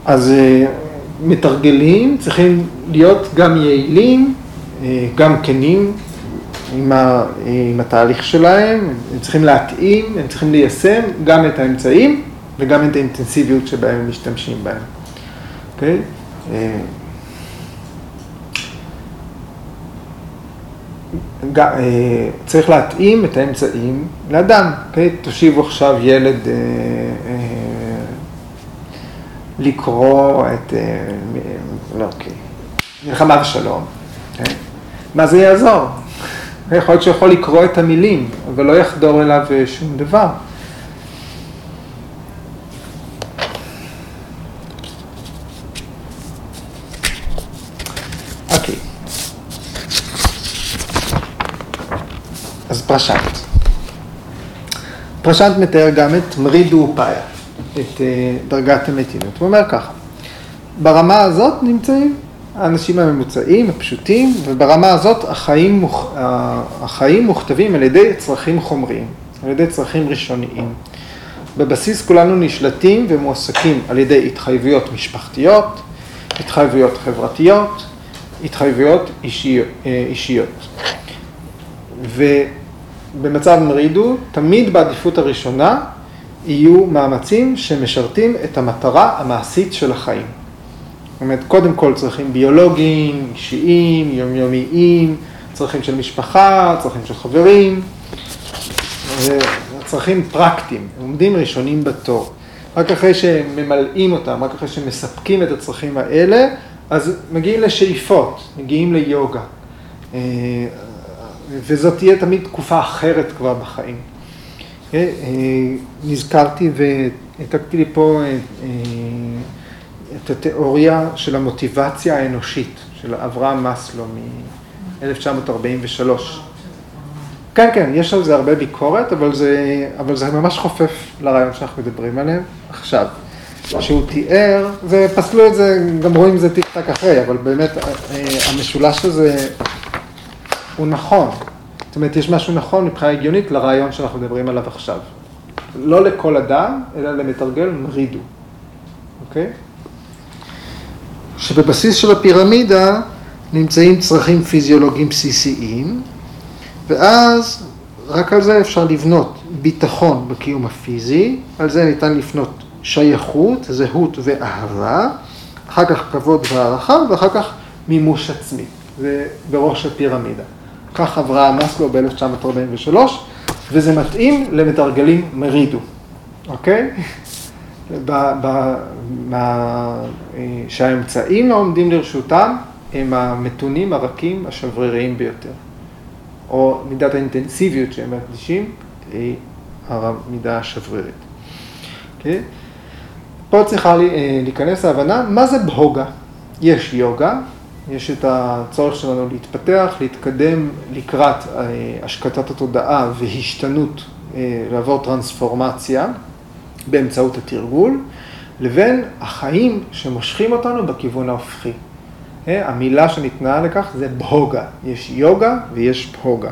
אז אה, מתרגלים צריכים להיות גם יעילים, אה, גם כנים עם, ה, עם התהליך שלהם, הם צריכים להתאים, הם צריכים ליישם גם את האמצעים וגם את האינטנסיביות שבהם הם משתמשים בהם. אוקיי? אה, אה, צריך להתאים את האמצעים לאדם, אוקיי? תושיבו עכשיו ילד אה, לקרוא את, לא, אוקיי, מלחמה ושלום, אוקיי? מה זה יעזור? יכול להיות שיכול לקרוא את המילים, אבל לא יחדור אליו שום דבר. אז פרשנט. פרשנט מתאר גם את מרידו ופאיה, את אה, דרגת המתינות. הוא אומר ככה, ברמה הזאת נמצאים האנשים הממוצעים, הפשוטים, וברמה הזאת החיים, מוכ... החיים מוכתבים על ידי צרכים חומריים, על ידי צרכים ראשוניים. בבסיס כולנו נשלטים ומועסקים על ידי התחייבויות משפחתיות, התחייבויות חברתיות, התחייבויות אישיות. אה, אישיות. ובמצב מרידו, תמיד בעדיפות הראשונה יהיו מאמצים שמשרתים את המטרה המעשית של החיים. זאת אומרת, קודם כל צרכים ביולוגיים, אישיים, יומיומיים, צרכים של משפחה, צרכים של חברים, צרכים פרקטיים, עומדים ראשונים בתור. רק אחרי שממלאים אותם, רק אחרי שמספקים את הצרכים האלה, אז מגיעים לשאיפות, מגיעים ליוגה. אה, וזאת תהיה תמיד תקופה אחרת כבר בחיים. אה, אה, נזכרתי והעתקתי לי פה את התיאוריה של המוטיבציה האנושית, של אברהם מסלו מ-1943. כן, כן, יש על זה הרבה ביקורת, אבל זה, אבל זה ממש חופף לרעיון שאנחנו מדברים עליהם עכשיו. שהוא תיאר, ופסלו את זה, גם רואים זה טיק טק אחרי, אבל באמת המשולש הזה הוא נכון. זאת אומרת, יש משהו נכון מבחינה הגיונית לרעיון שאנחנו מדברים עליו עכשיו. לא לכל אדם, אלא למתרגל מרידו, אוקיי? שבבסיס של הפירמידה נמצאים צרכים פיזיולוגיים בסיסיים, ואז רק על זה אפשר לבנות ביטחון בקיום הפיזי, על זה ניתן לפנות שייכות, זהות ואהבה, אחר כך כבוד והערכה, ואחר כך מימוש עצמי. זה בראש הפירמידה. כך עברה מסלו ב-1943, וזה מתאים למתרגלים מרידו, אוקיי? ב, ב, מה, שהאמצעים העומדים לרשותם הם המתונים, הרכים, השבריריים ביותר. או מידת האינטנסיביות שהם מקדישים היא המידה השברירית. Okay? אוקיי? פה צריכה להיכנס להבנה מה זה בהוגה. יש יוגה, יש את הצורך שלנו להתפתח, להתקדם לקראת אה, השקטת התודעה והשתנות, אה, לעבור טרנספורמציה באמצעות התרגול, לבין החיים שמושכים אותנו בכיוון ההופכי. אה, המילה שניתנה לכך זה בהוגה, יש יוגה ויש בהוגה.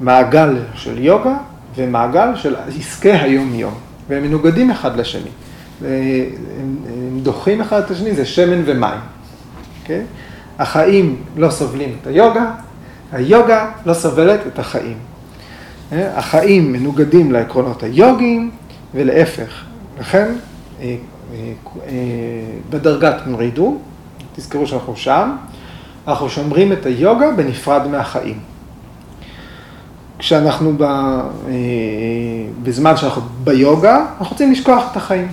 מעגל של יוגה ומעגל של עסקי היום-יום, והם מנוגדים אחד לשני. הם דוחים אחד את השני, זה שמן ומים. אוקיי? החיים לא סובלים את היוגה, היוגה לא סובלת את החיים. אה, החיים מנוגדים לעקרונות היוגיים ולהפך. לכן, אה, אה, בדרגת מרידו, תזכרו שאנחנו שם, אנחנו שומרים את היוגה בנפרד מהחיים. כשאנחנו ב, בזמן שאנחנו ביוגה, אנחנו רוצים לשכוח את החיים.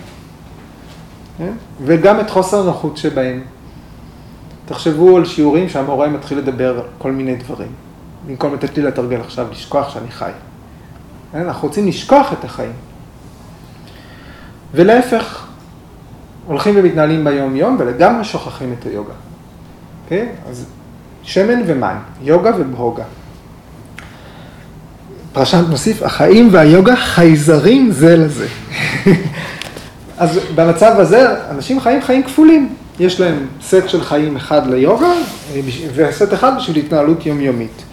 וגם את חוסר הנוחות שבהם. תחשבו על שיעורים שהמורה מתחיל לדבר כל מיני דברים. במקום לתת לי לתרגל עכשיו, לשכוח שאני חי. אנחנו רוצים לשכוח את החיים. ולהפך, הולכים ומתנהלים ביום-יום ולגמרי שוכחים את היוגה. Okay? אוקיי? אז שמן ומים, יוגה ובהוגה. פרשת מוסיף, החיים והיוגה חייזרים זה לזה. אז במצב הזה, אנשים חיים חיים כפולים. יש להם סט של חיים אחד ליוגה, וסט אחד בשביל התנהלות יומיומית.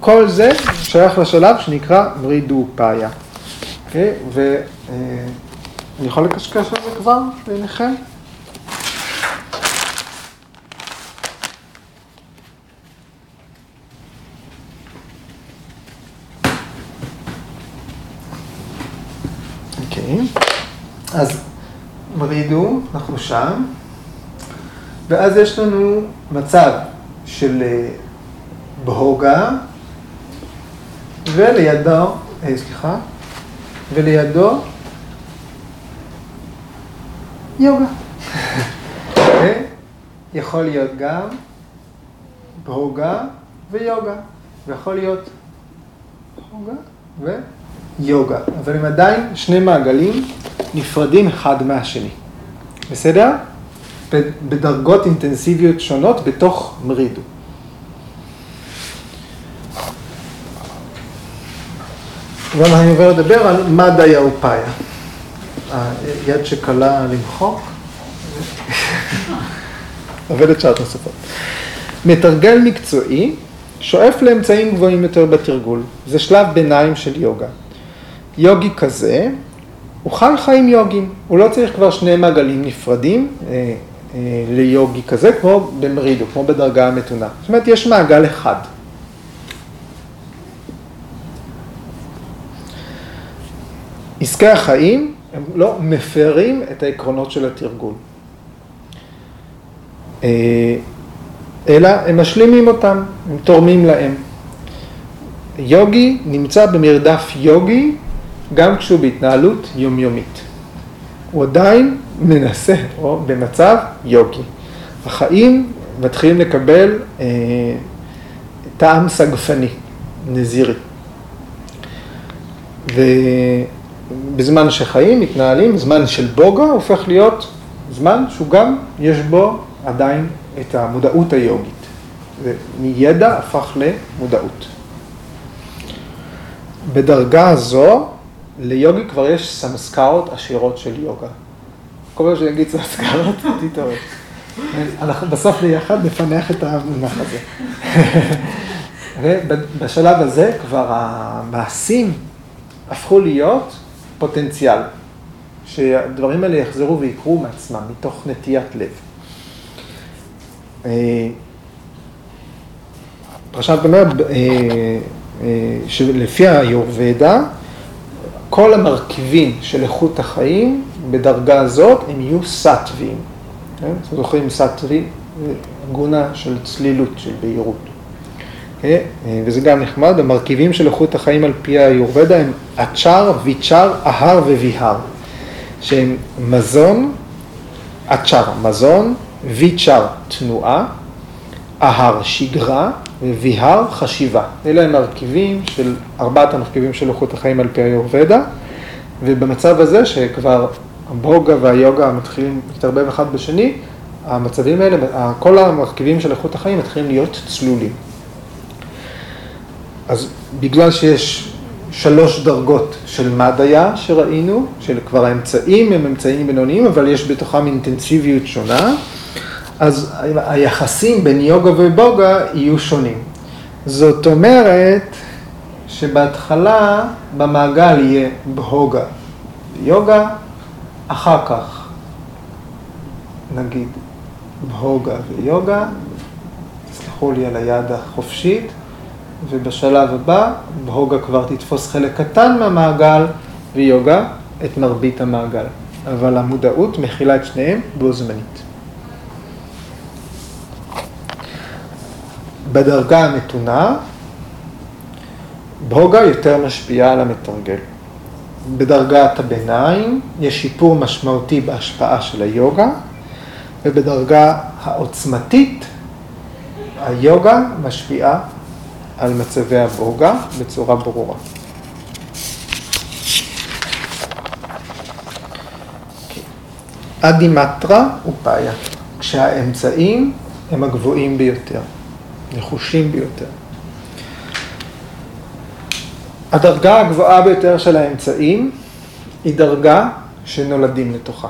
כל זה שייך לשלב שנקרא ורידו פאיה. ואני יכול לקשקש על זה כבר בעיניכם? אוקיי, אז מרידו, אנחנו שם, ואז יש לנו מצב של אה, בהוגה, ולידו, אה, סליחה, ולידו יוגה. אוקיי? יכול להיות גם בהוגה ויוגה, ויכול להיות בהוגה ויוגה, אבל הם עדיין שני מעגלים נפרדים אחד מהשני. בסדר? בדרגות אינטנסיביות שונות בתוך מרידו. ואני עובר לדבר על מדה יאופאיה. היד שקלה למחוק, עובדת שעת נוספות. מתרגל מקצועי שואף לאמצעים גבוהים יותר בתרגול. זה שלב ביניים של יוגה. יוגי כזה הוא חי חיים יוגיים, הוא לא צריך כבר שני מעגלים נפרדים אה, אה, ליוגי כזה, כמו במרידו, כמו בדרגה המתונה. זאת אומרת, יש מעגל אחד. עסקי החיים הם לא מפרים את העקרונות של התרגול. אה, אלא הם משלימים אותם, הם תורמים להם. יוגי נמצא במרדף יוגי גם כשהוא בהתנהלות יומיומית. הוא עדיין מנסה, או במצב יוגי. החיים מתחילים לקבל אה, טעם סגפני, נזירי. ובזמן שחיים, מתנהלים, זמן של בוגה הופך להיות זמן שהוא גם, יש בו עדיין את המודעות היוגית. ומידע הפך למודעות. בדרגה הזו, ליוגי כבר יש סמסקרות עשירות של יוגה. כל פעם שאני אגיד סמסקרות, תתעורר. אנחנו בסוף ביחד נפנח את המונח הזה. ובשלב הזה כבר המעשים הפכו להיות פוטנציאל, שהדברים האלה יחזרו ויקרו מעצמם, מתוך נטיית לב. אה, פרשת אומר אה, אה, שלפי היורבדה, כל המרכיבים של איכות החיים בדרגה הזאת הם יהיו סטווים. כן? אתם זוכרים סטווי, גונה של צלילות, של בהירות. כן? וזה גם נחמד, המרכיבים של איכות החיים על פי היורבדה הם אצ'ר, ויצ'ר, אהר וויהר, שהם מזון, אצ'ר, מזון, ויצ'ר, תנועה, אהר, שגרה, וויהר, חשיבה. אלה הם מרכיבים של, ארבעת המרכיבים של איכות החיים על פי היורבדה, ובמצב הזה שכבר הבוגה והיוגה מתחילים להתערבב אחד בשני, המצבים האלה, כל המרכיבים של איכות החיים מתחילים להיות צלולים. אז בגלל שיש שלוש דרגות של מדיה שראינו, של כבר האמצעים הם אמצעים בינוניים, אבל יש בתוכם אינטנסיביות שונה, אז היחסים בין יוגה ובוגה יהיו שונים. זאת אומרת שבהתחלה במעגל יהיה בהוגה ויוגה, אחר כך נגיד בהוגה ויוגה, תסלחו לי על היד החופשית, ובשלב הבא בהוגה כבר תתפוס חלק קטן מהמעגל ויוגה את מרבית המעגל. אבל המודעות מכילה את שניהם בו זמנית. בדרגה המתונה, בהוגה יותר משפיעה על המתרגל. בדרגת הביניים יש שיפור משמעותי בהשפעה של היוגה, ובדרגה העוצמתית היוגה משפיעה על מצבי הבוגה בצורה ברורה. אדימטרה ופאיה, כשהאמצעים הם הגבוהים ביותר, נחושים ביותר. הדרגה הגבוהה ביותר של האמצעים היא דרגה שנולדים לתוכה.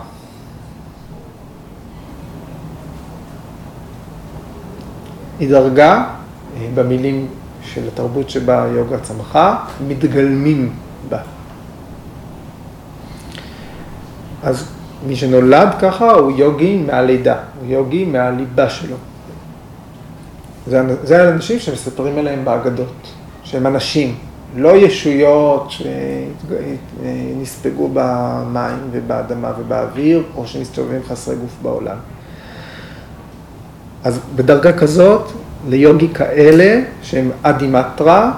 היא דרגה, אה, במילים של התרבות שבה היוגה צמחה, מתגלמים בה. אז מי שנולד ככה הוא יוגי מהלידה, הוא יוגי מהליבה שלו. זה, זה האנשים שמספרים עליהם באגדות, שהם אנשים, לא ישויות שנספגו במים ובאדמה ובאוויר, או שמסתובבים חסרי גוף בעולם. אז בדרגה כזאת, ליוגי כאלה, שהם אדימטרה,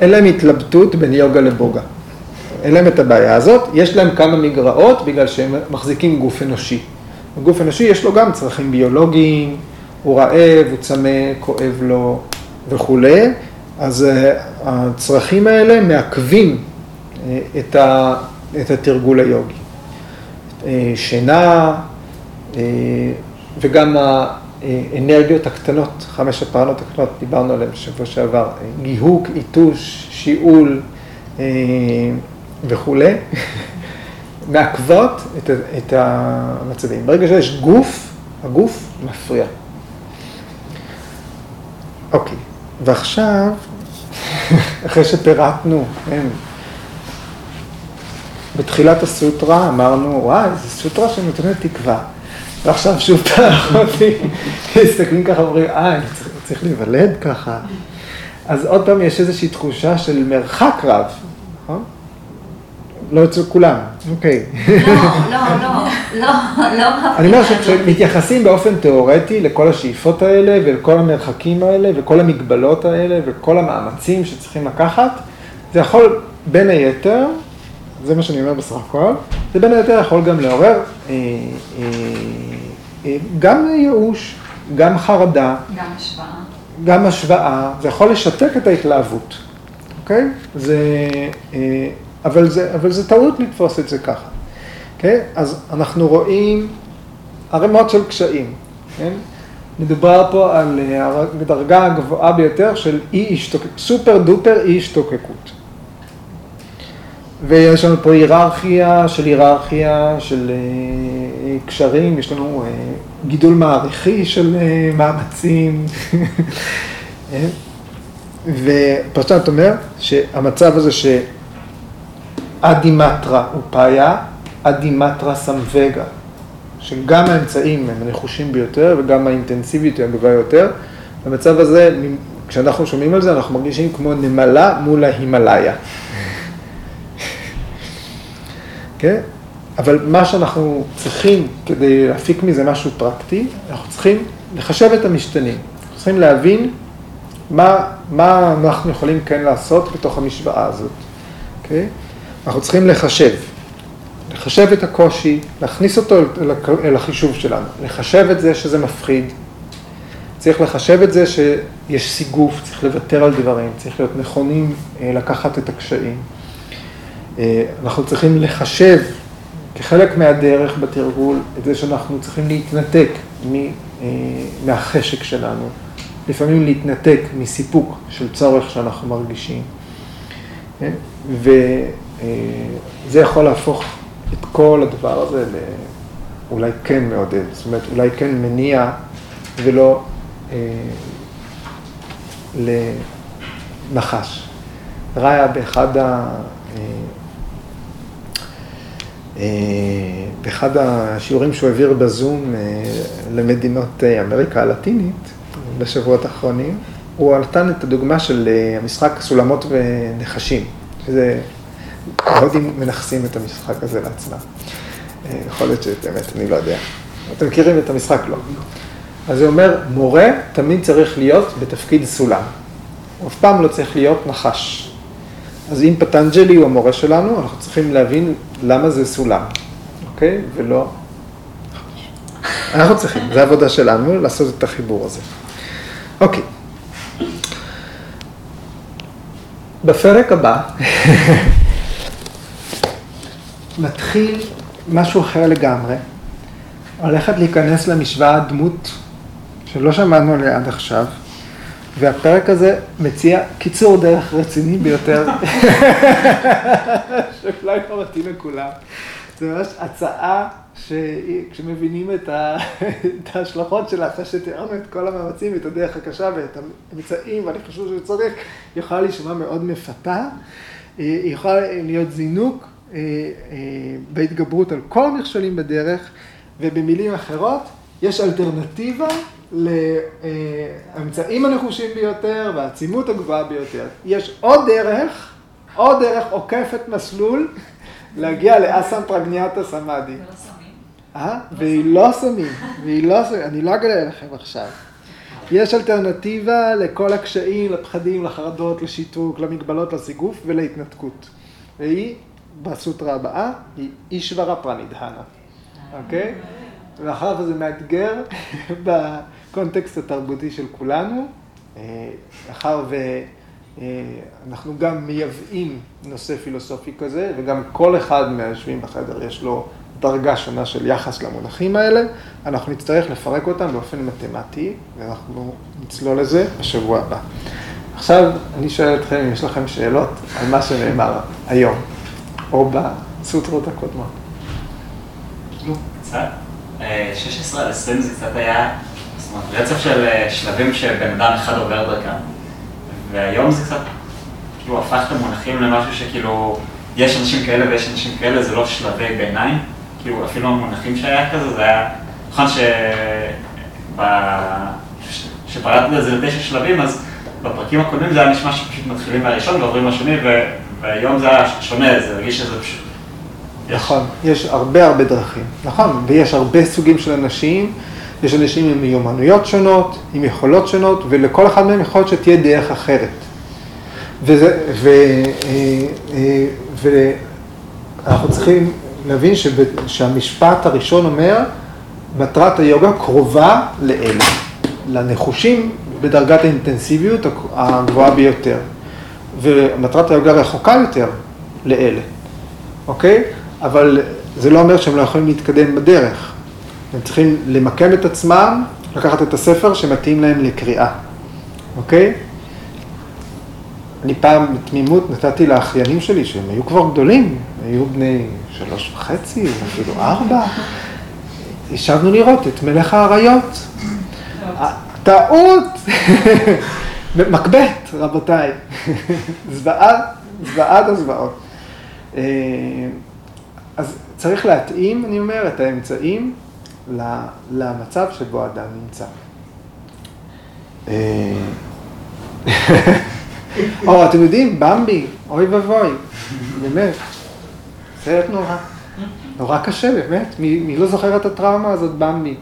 אין להם התלבטות בין יוגה לבוגה. אין להם את הבעיה הזאת, יש להם כמה מגרעות בגלל שהם מחזיקים גוף אנושי. גוף אנושי יש לו גם צרכים ביולוגיים, הוא רעב, הוא צמא, כואב לו וכולי, אז אה, הצרכים האלה מעכבים אה, את, ה, את התרגול היוגי. אה, שינה וגם האנרגיות הקטנות, חמש הפרנות הקטנות, דיברנו עליהן בשבוע שעבר, גיהוק, איתוש, שיעול וכולי, מעכבות את, את המצבים. ברגע שיש גוף, הגוף מפריע. אוקיי. ועכשיו, אחרי שפירטנו, כן, בתחילת הסוטרה אמרנו, וואי, זו סוטרה שנותנת תקווה. ועכשיו שוב פעם, מסתכלים ככה ואומרים, אה, אני צריך, צריך להיוולד ככה. אז עוד פעם יש איזושהי תחושה של מרחק רב, נכון? לא אצל כולם, אוקיי. לא, לא, לא, לא, לא. אני אומר שכשמתייחסים באופן תיאורטי לכל השאיפות האלה ולכל המרחקים האלה וכל המגבלות האלה וכל המאמצים שצריכים לקחת, זה יכול בין היתר, זה מה שאני אומר בסך הכל, זה בין היתר יכול גם לעורר אה, אה, אה, גם ייאוש, גם חרדה, גם השוואה. גם השוואה, זה יכול לשתק את ההתלהבות, אוקיי? זה, אבל זה, אבל זה טעות לתפוס את זה ככה, אוקיי? אז אנחנו רואים ערימות של קשיים, כן? מדובר פה על אה, הדרגה הגבוהה ביותר של אי השתוקקות, סופר דופר אי השתוקקות. ויש לנו פה היררכיה של היררכיה של אה, קשרים, יש לנו אה, גידול מעריכי של אה, מאמצים. אה, ופרשנת אומר שהמצב הזה שאדימטרה הוא פאיה, אדימטרה סמווגה, שגם האמצעים הם הנחושים ביותר וגם האינטנסיביות היא הגבוהה יותר. במצב הזה, כשאנחנו שומעים על זה, אנחנו מרגישים כמו נמלה מול ההימאליה. כן? אבל מה שאנחנו צריכים כדי להפיק מזה משהו פרקטי, אנחנו צריכים לחשב את המשתנים. אנחנו צריכים להבין מה, מה אנחנו יכולים כן לעשות בתוך המשוואה הזאת, אוקיי? אנחנו צריכים לחשב. לחשב את הקושי, להכניס אותו אל החישוב שלנו, לחשב את זה שזה מפחיד, צריך לחשב את זה שיש סיגוף, צריך לוותר על דברים, צריך להיות נכונים לקחת את הקשיים. אנחנו צריכים לחשב כחלק מהדרך בתרגול את זה שאנחנו צריכים להתנתק מהחשק שלנו, לפעמים להתנתק מסיפוק של צורך שאנחנו מרגישים. וזה יכול להפוך את כל הדבר הזה לאולי כן מעודד, זאת אומרת אולי כן מניע ולא לנחש. ראיה באחד ה... באחד השיעורים שהוא העביר בזום למדינות אמריקה הלטינית בשבועות האחרונים, הוא נתן את הדוגמה של המשחק סולמות ונחשים, שזה, ההודים מנכסים את המשחק הזה לעצמם. יכול להיות שבאמת, אני לא יודע. אתם מכירים את המשחק? לא. אז זה אומר, מורה תמיד צריך להיות בתפקיד סולם. הוא אף פעם לא צריך להיות נחש. אז אם פטנג'לי הוא המורה שלנו, אנחנו צריכים להבין למה זה סולם, אוקיי? ולא... אנחנו צריכים, זו העבודה שלנו, לעשות את החיבור הזה. אוקיי. בפרק הבא מתחיל משהו אחר לגמרי, הולכת להיכנס למשוואה דמות שלא שמענו עליה עד עכשיו. והפרק הזה מציע קיצור דרך רציני ביותר, שאולי לא מתאים לכולם. זה ממש הצעה שכשמבינים את ההשלכות שלה, אחרי שתיארנו את כל המאמצים ואת הדרך הקשה ואת האמצעים ואני חושב שזה צודק, יכולה להישמע מאוד מפתה, היא יכולה להיות זינוק בהתגברות על כל המכשולים בדרך, ובמילים אחרות, יש אלטרנטיבה לאמצעים הנחושים ביותר והעצימות הגבוהה ביותר. יש עוד דרך, עוד דרך עוקפת מסלול להגיע לאסם פרגניאטה סמאדי. ולא שמים. אה? והיא לא שמים, והיא לא שמים, אני לא אגלה לכם עכשיו. יש אלטרנטיבה לכל הקשיים, לפחדים, לחרדות, לשיתוק, למגבלות, לסיגוף ולהתנתקות. והיא, בסוטרה הבאה, היא אישברה פרנידהנה, אוקיי? מאחר וזה מאתגר בקונטקסט התרבותי של כולנו, מאחר ואנחנו גם מייבאים נושא פילוסופי כזה, וגם כל אחד מהיושבים בחדר יש לו דרגה שונה של יחס למונחים האלה, אנחנו נצטרך לפרק אותם באופן מתמטי, ואנחנו נצלול לזה בשבוע הבא. עכשיו אני שואל אתכם אם יש לכם שאלות על מה שנאמר היום, או בסוטרות הקודמות. קצת. 16 עד 20 זה קצת היה, זאת אומרת, רצף של שלבים שבן אדם אחד עובר דרכם. והיום זה קצת, כאילו, הפך את המונחים למשהו שכאילו, יש אנשים כאלה ויש אנשים כאלה, זה לא שלבי ביניים. כאילו, אפילו המונחים שהיה כזה, זה היה, נכון שפרטתי לזה לתשע שלבים, אז בפרקים הקודמים זה היה נשמע שפשוט מתחילים מהראשון ועוברים לשני, והיום זה היה שונה, זה הרגיש שזה פשוט. נכון, יש הרבה הרבה דרכים, נכון, ויש הרבה סוגים של אנשים, יש אנשים עם מיומנויות שונות, עם יכולות שונות, ולכל אחד מהם יכול להיות שתהיה דרך אחרת. וזה, ו, אה, אה, ואנחנו צריכים להבין שב, שהמשפט הראשון אומר, מטרת היוגה קרובה לאלה, לנחושים בדרגת האינטנסיביות הגבוהה ביותר, ומטרת היוגה רחוקה יותר לאלה, אוקיי? אבל זה לא אומר שהם לא יכולים להתקדם בדרך. הם צריכים למקם את עצמם, לקחת את הספר שמתאים להם לקריאה, אוקיי? אני פעם בתמימות נתתי לאחיינים שלי, שהם היו כבר גדולים, היו בני שלוש וחצי, אפילו ארבע, ישבנו לראות את מלך האריות. טעות! מקבט, רבותיי. זוועת, זוועת הזוועות. אה, אז צריך להתאים, אני אומר, את האמצעים למצב שבו אדם נמצא. אה, או, אתם יודעים, במבי, אוי ואבוי, באמת, סרט נורא, נורא קשה, באמת, מי לא זוכר את הטראומה הזאת, במבי?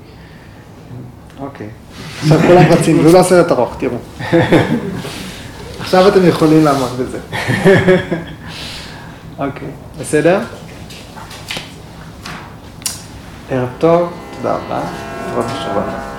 אוקיי, עכשיו כולם רצים, זה לא סרט ארוך, תראו. עכשיו אתם יכולים לעמוד בזה. אוקיי, בסדר? ערב טוב, תודה רבה, תודה רבה.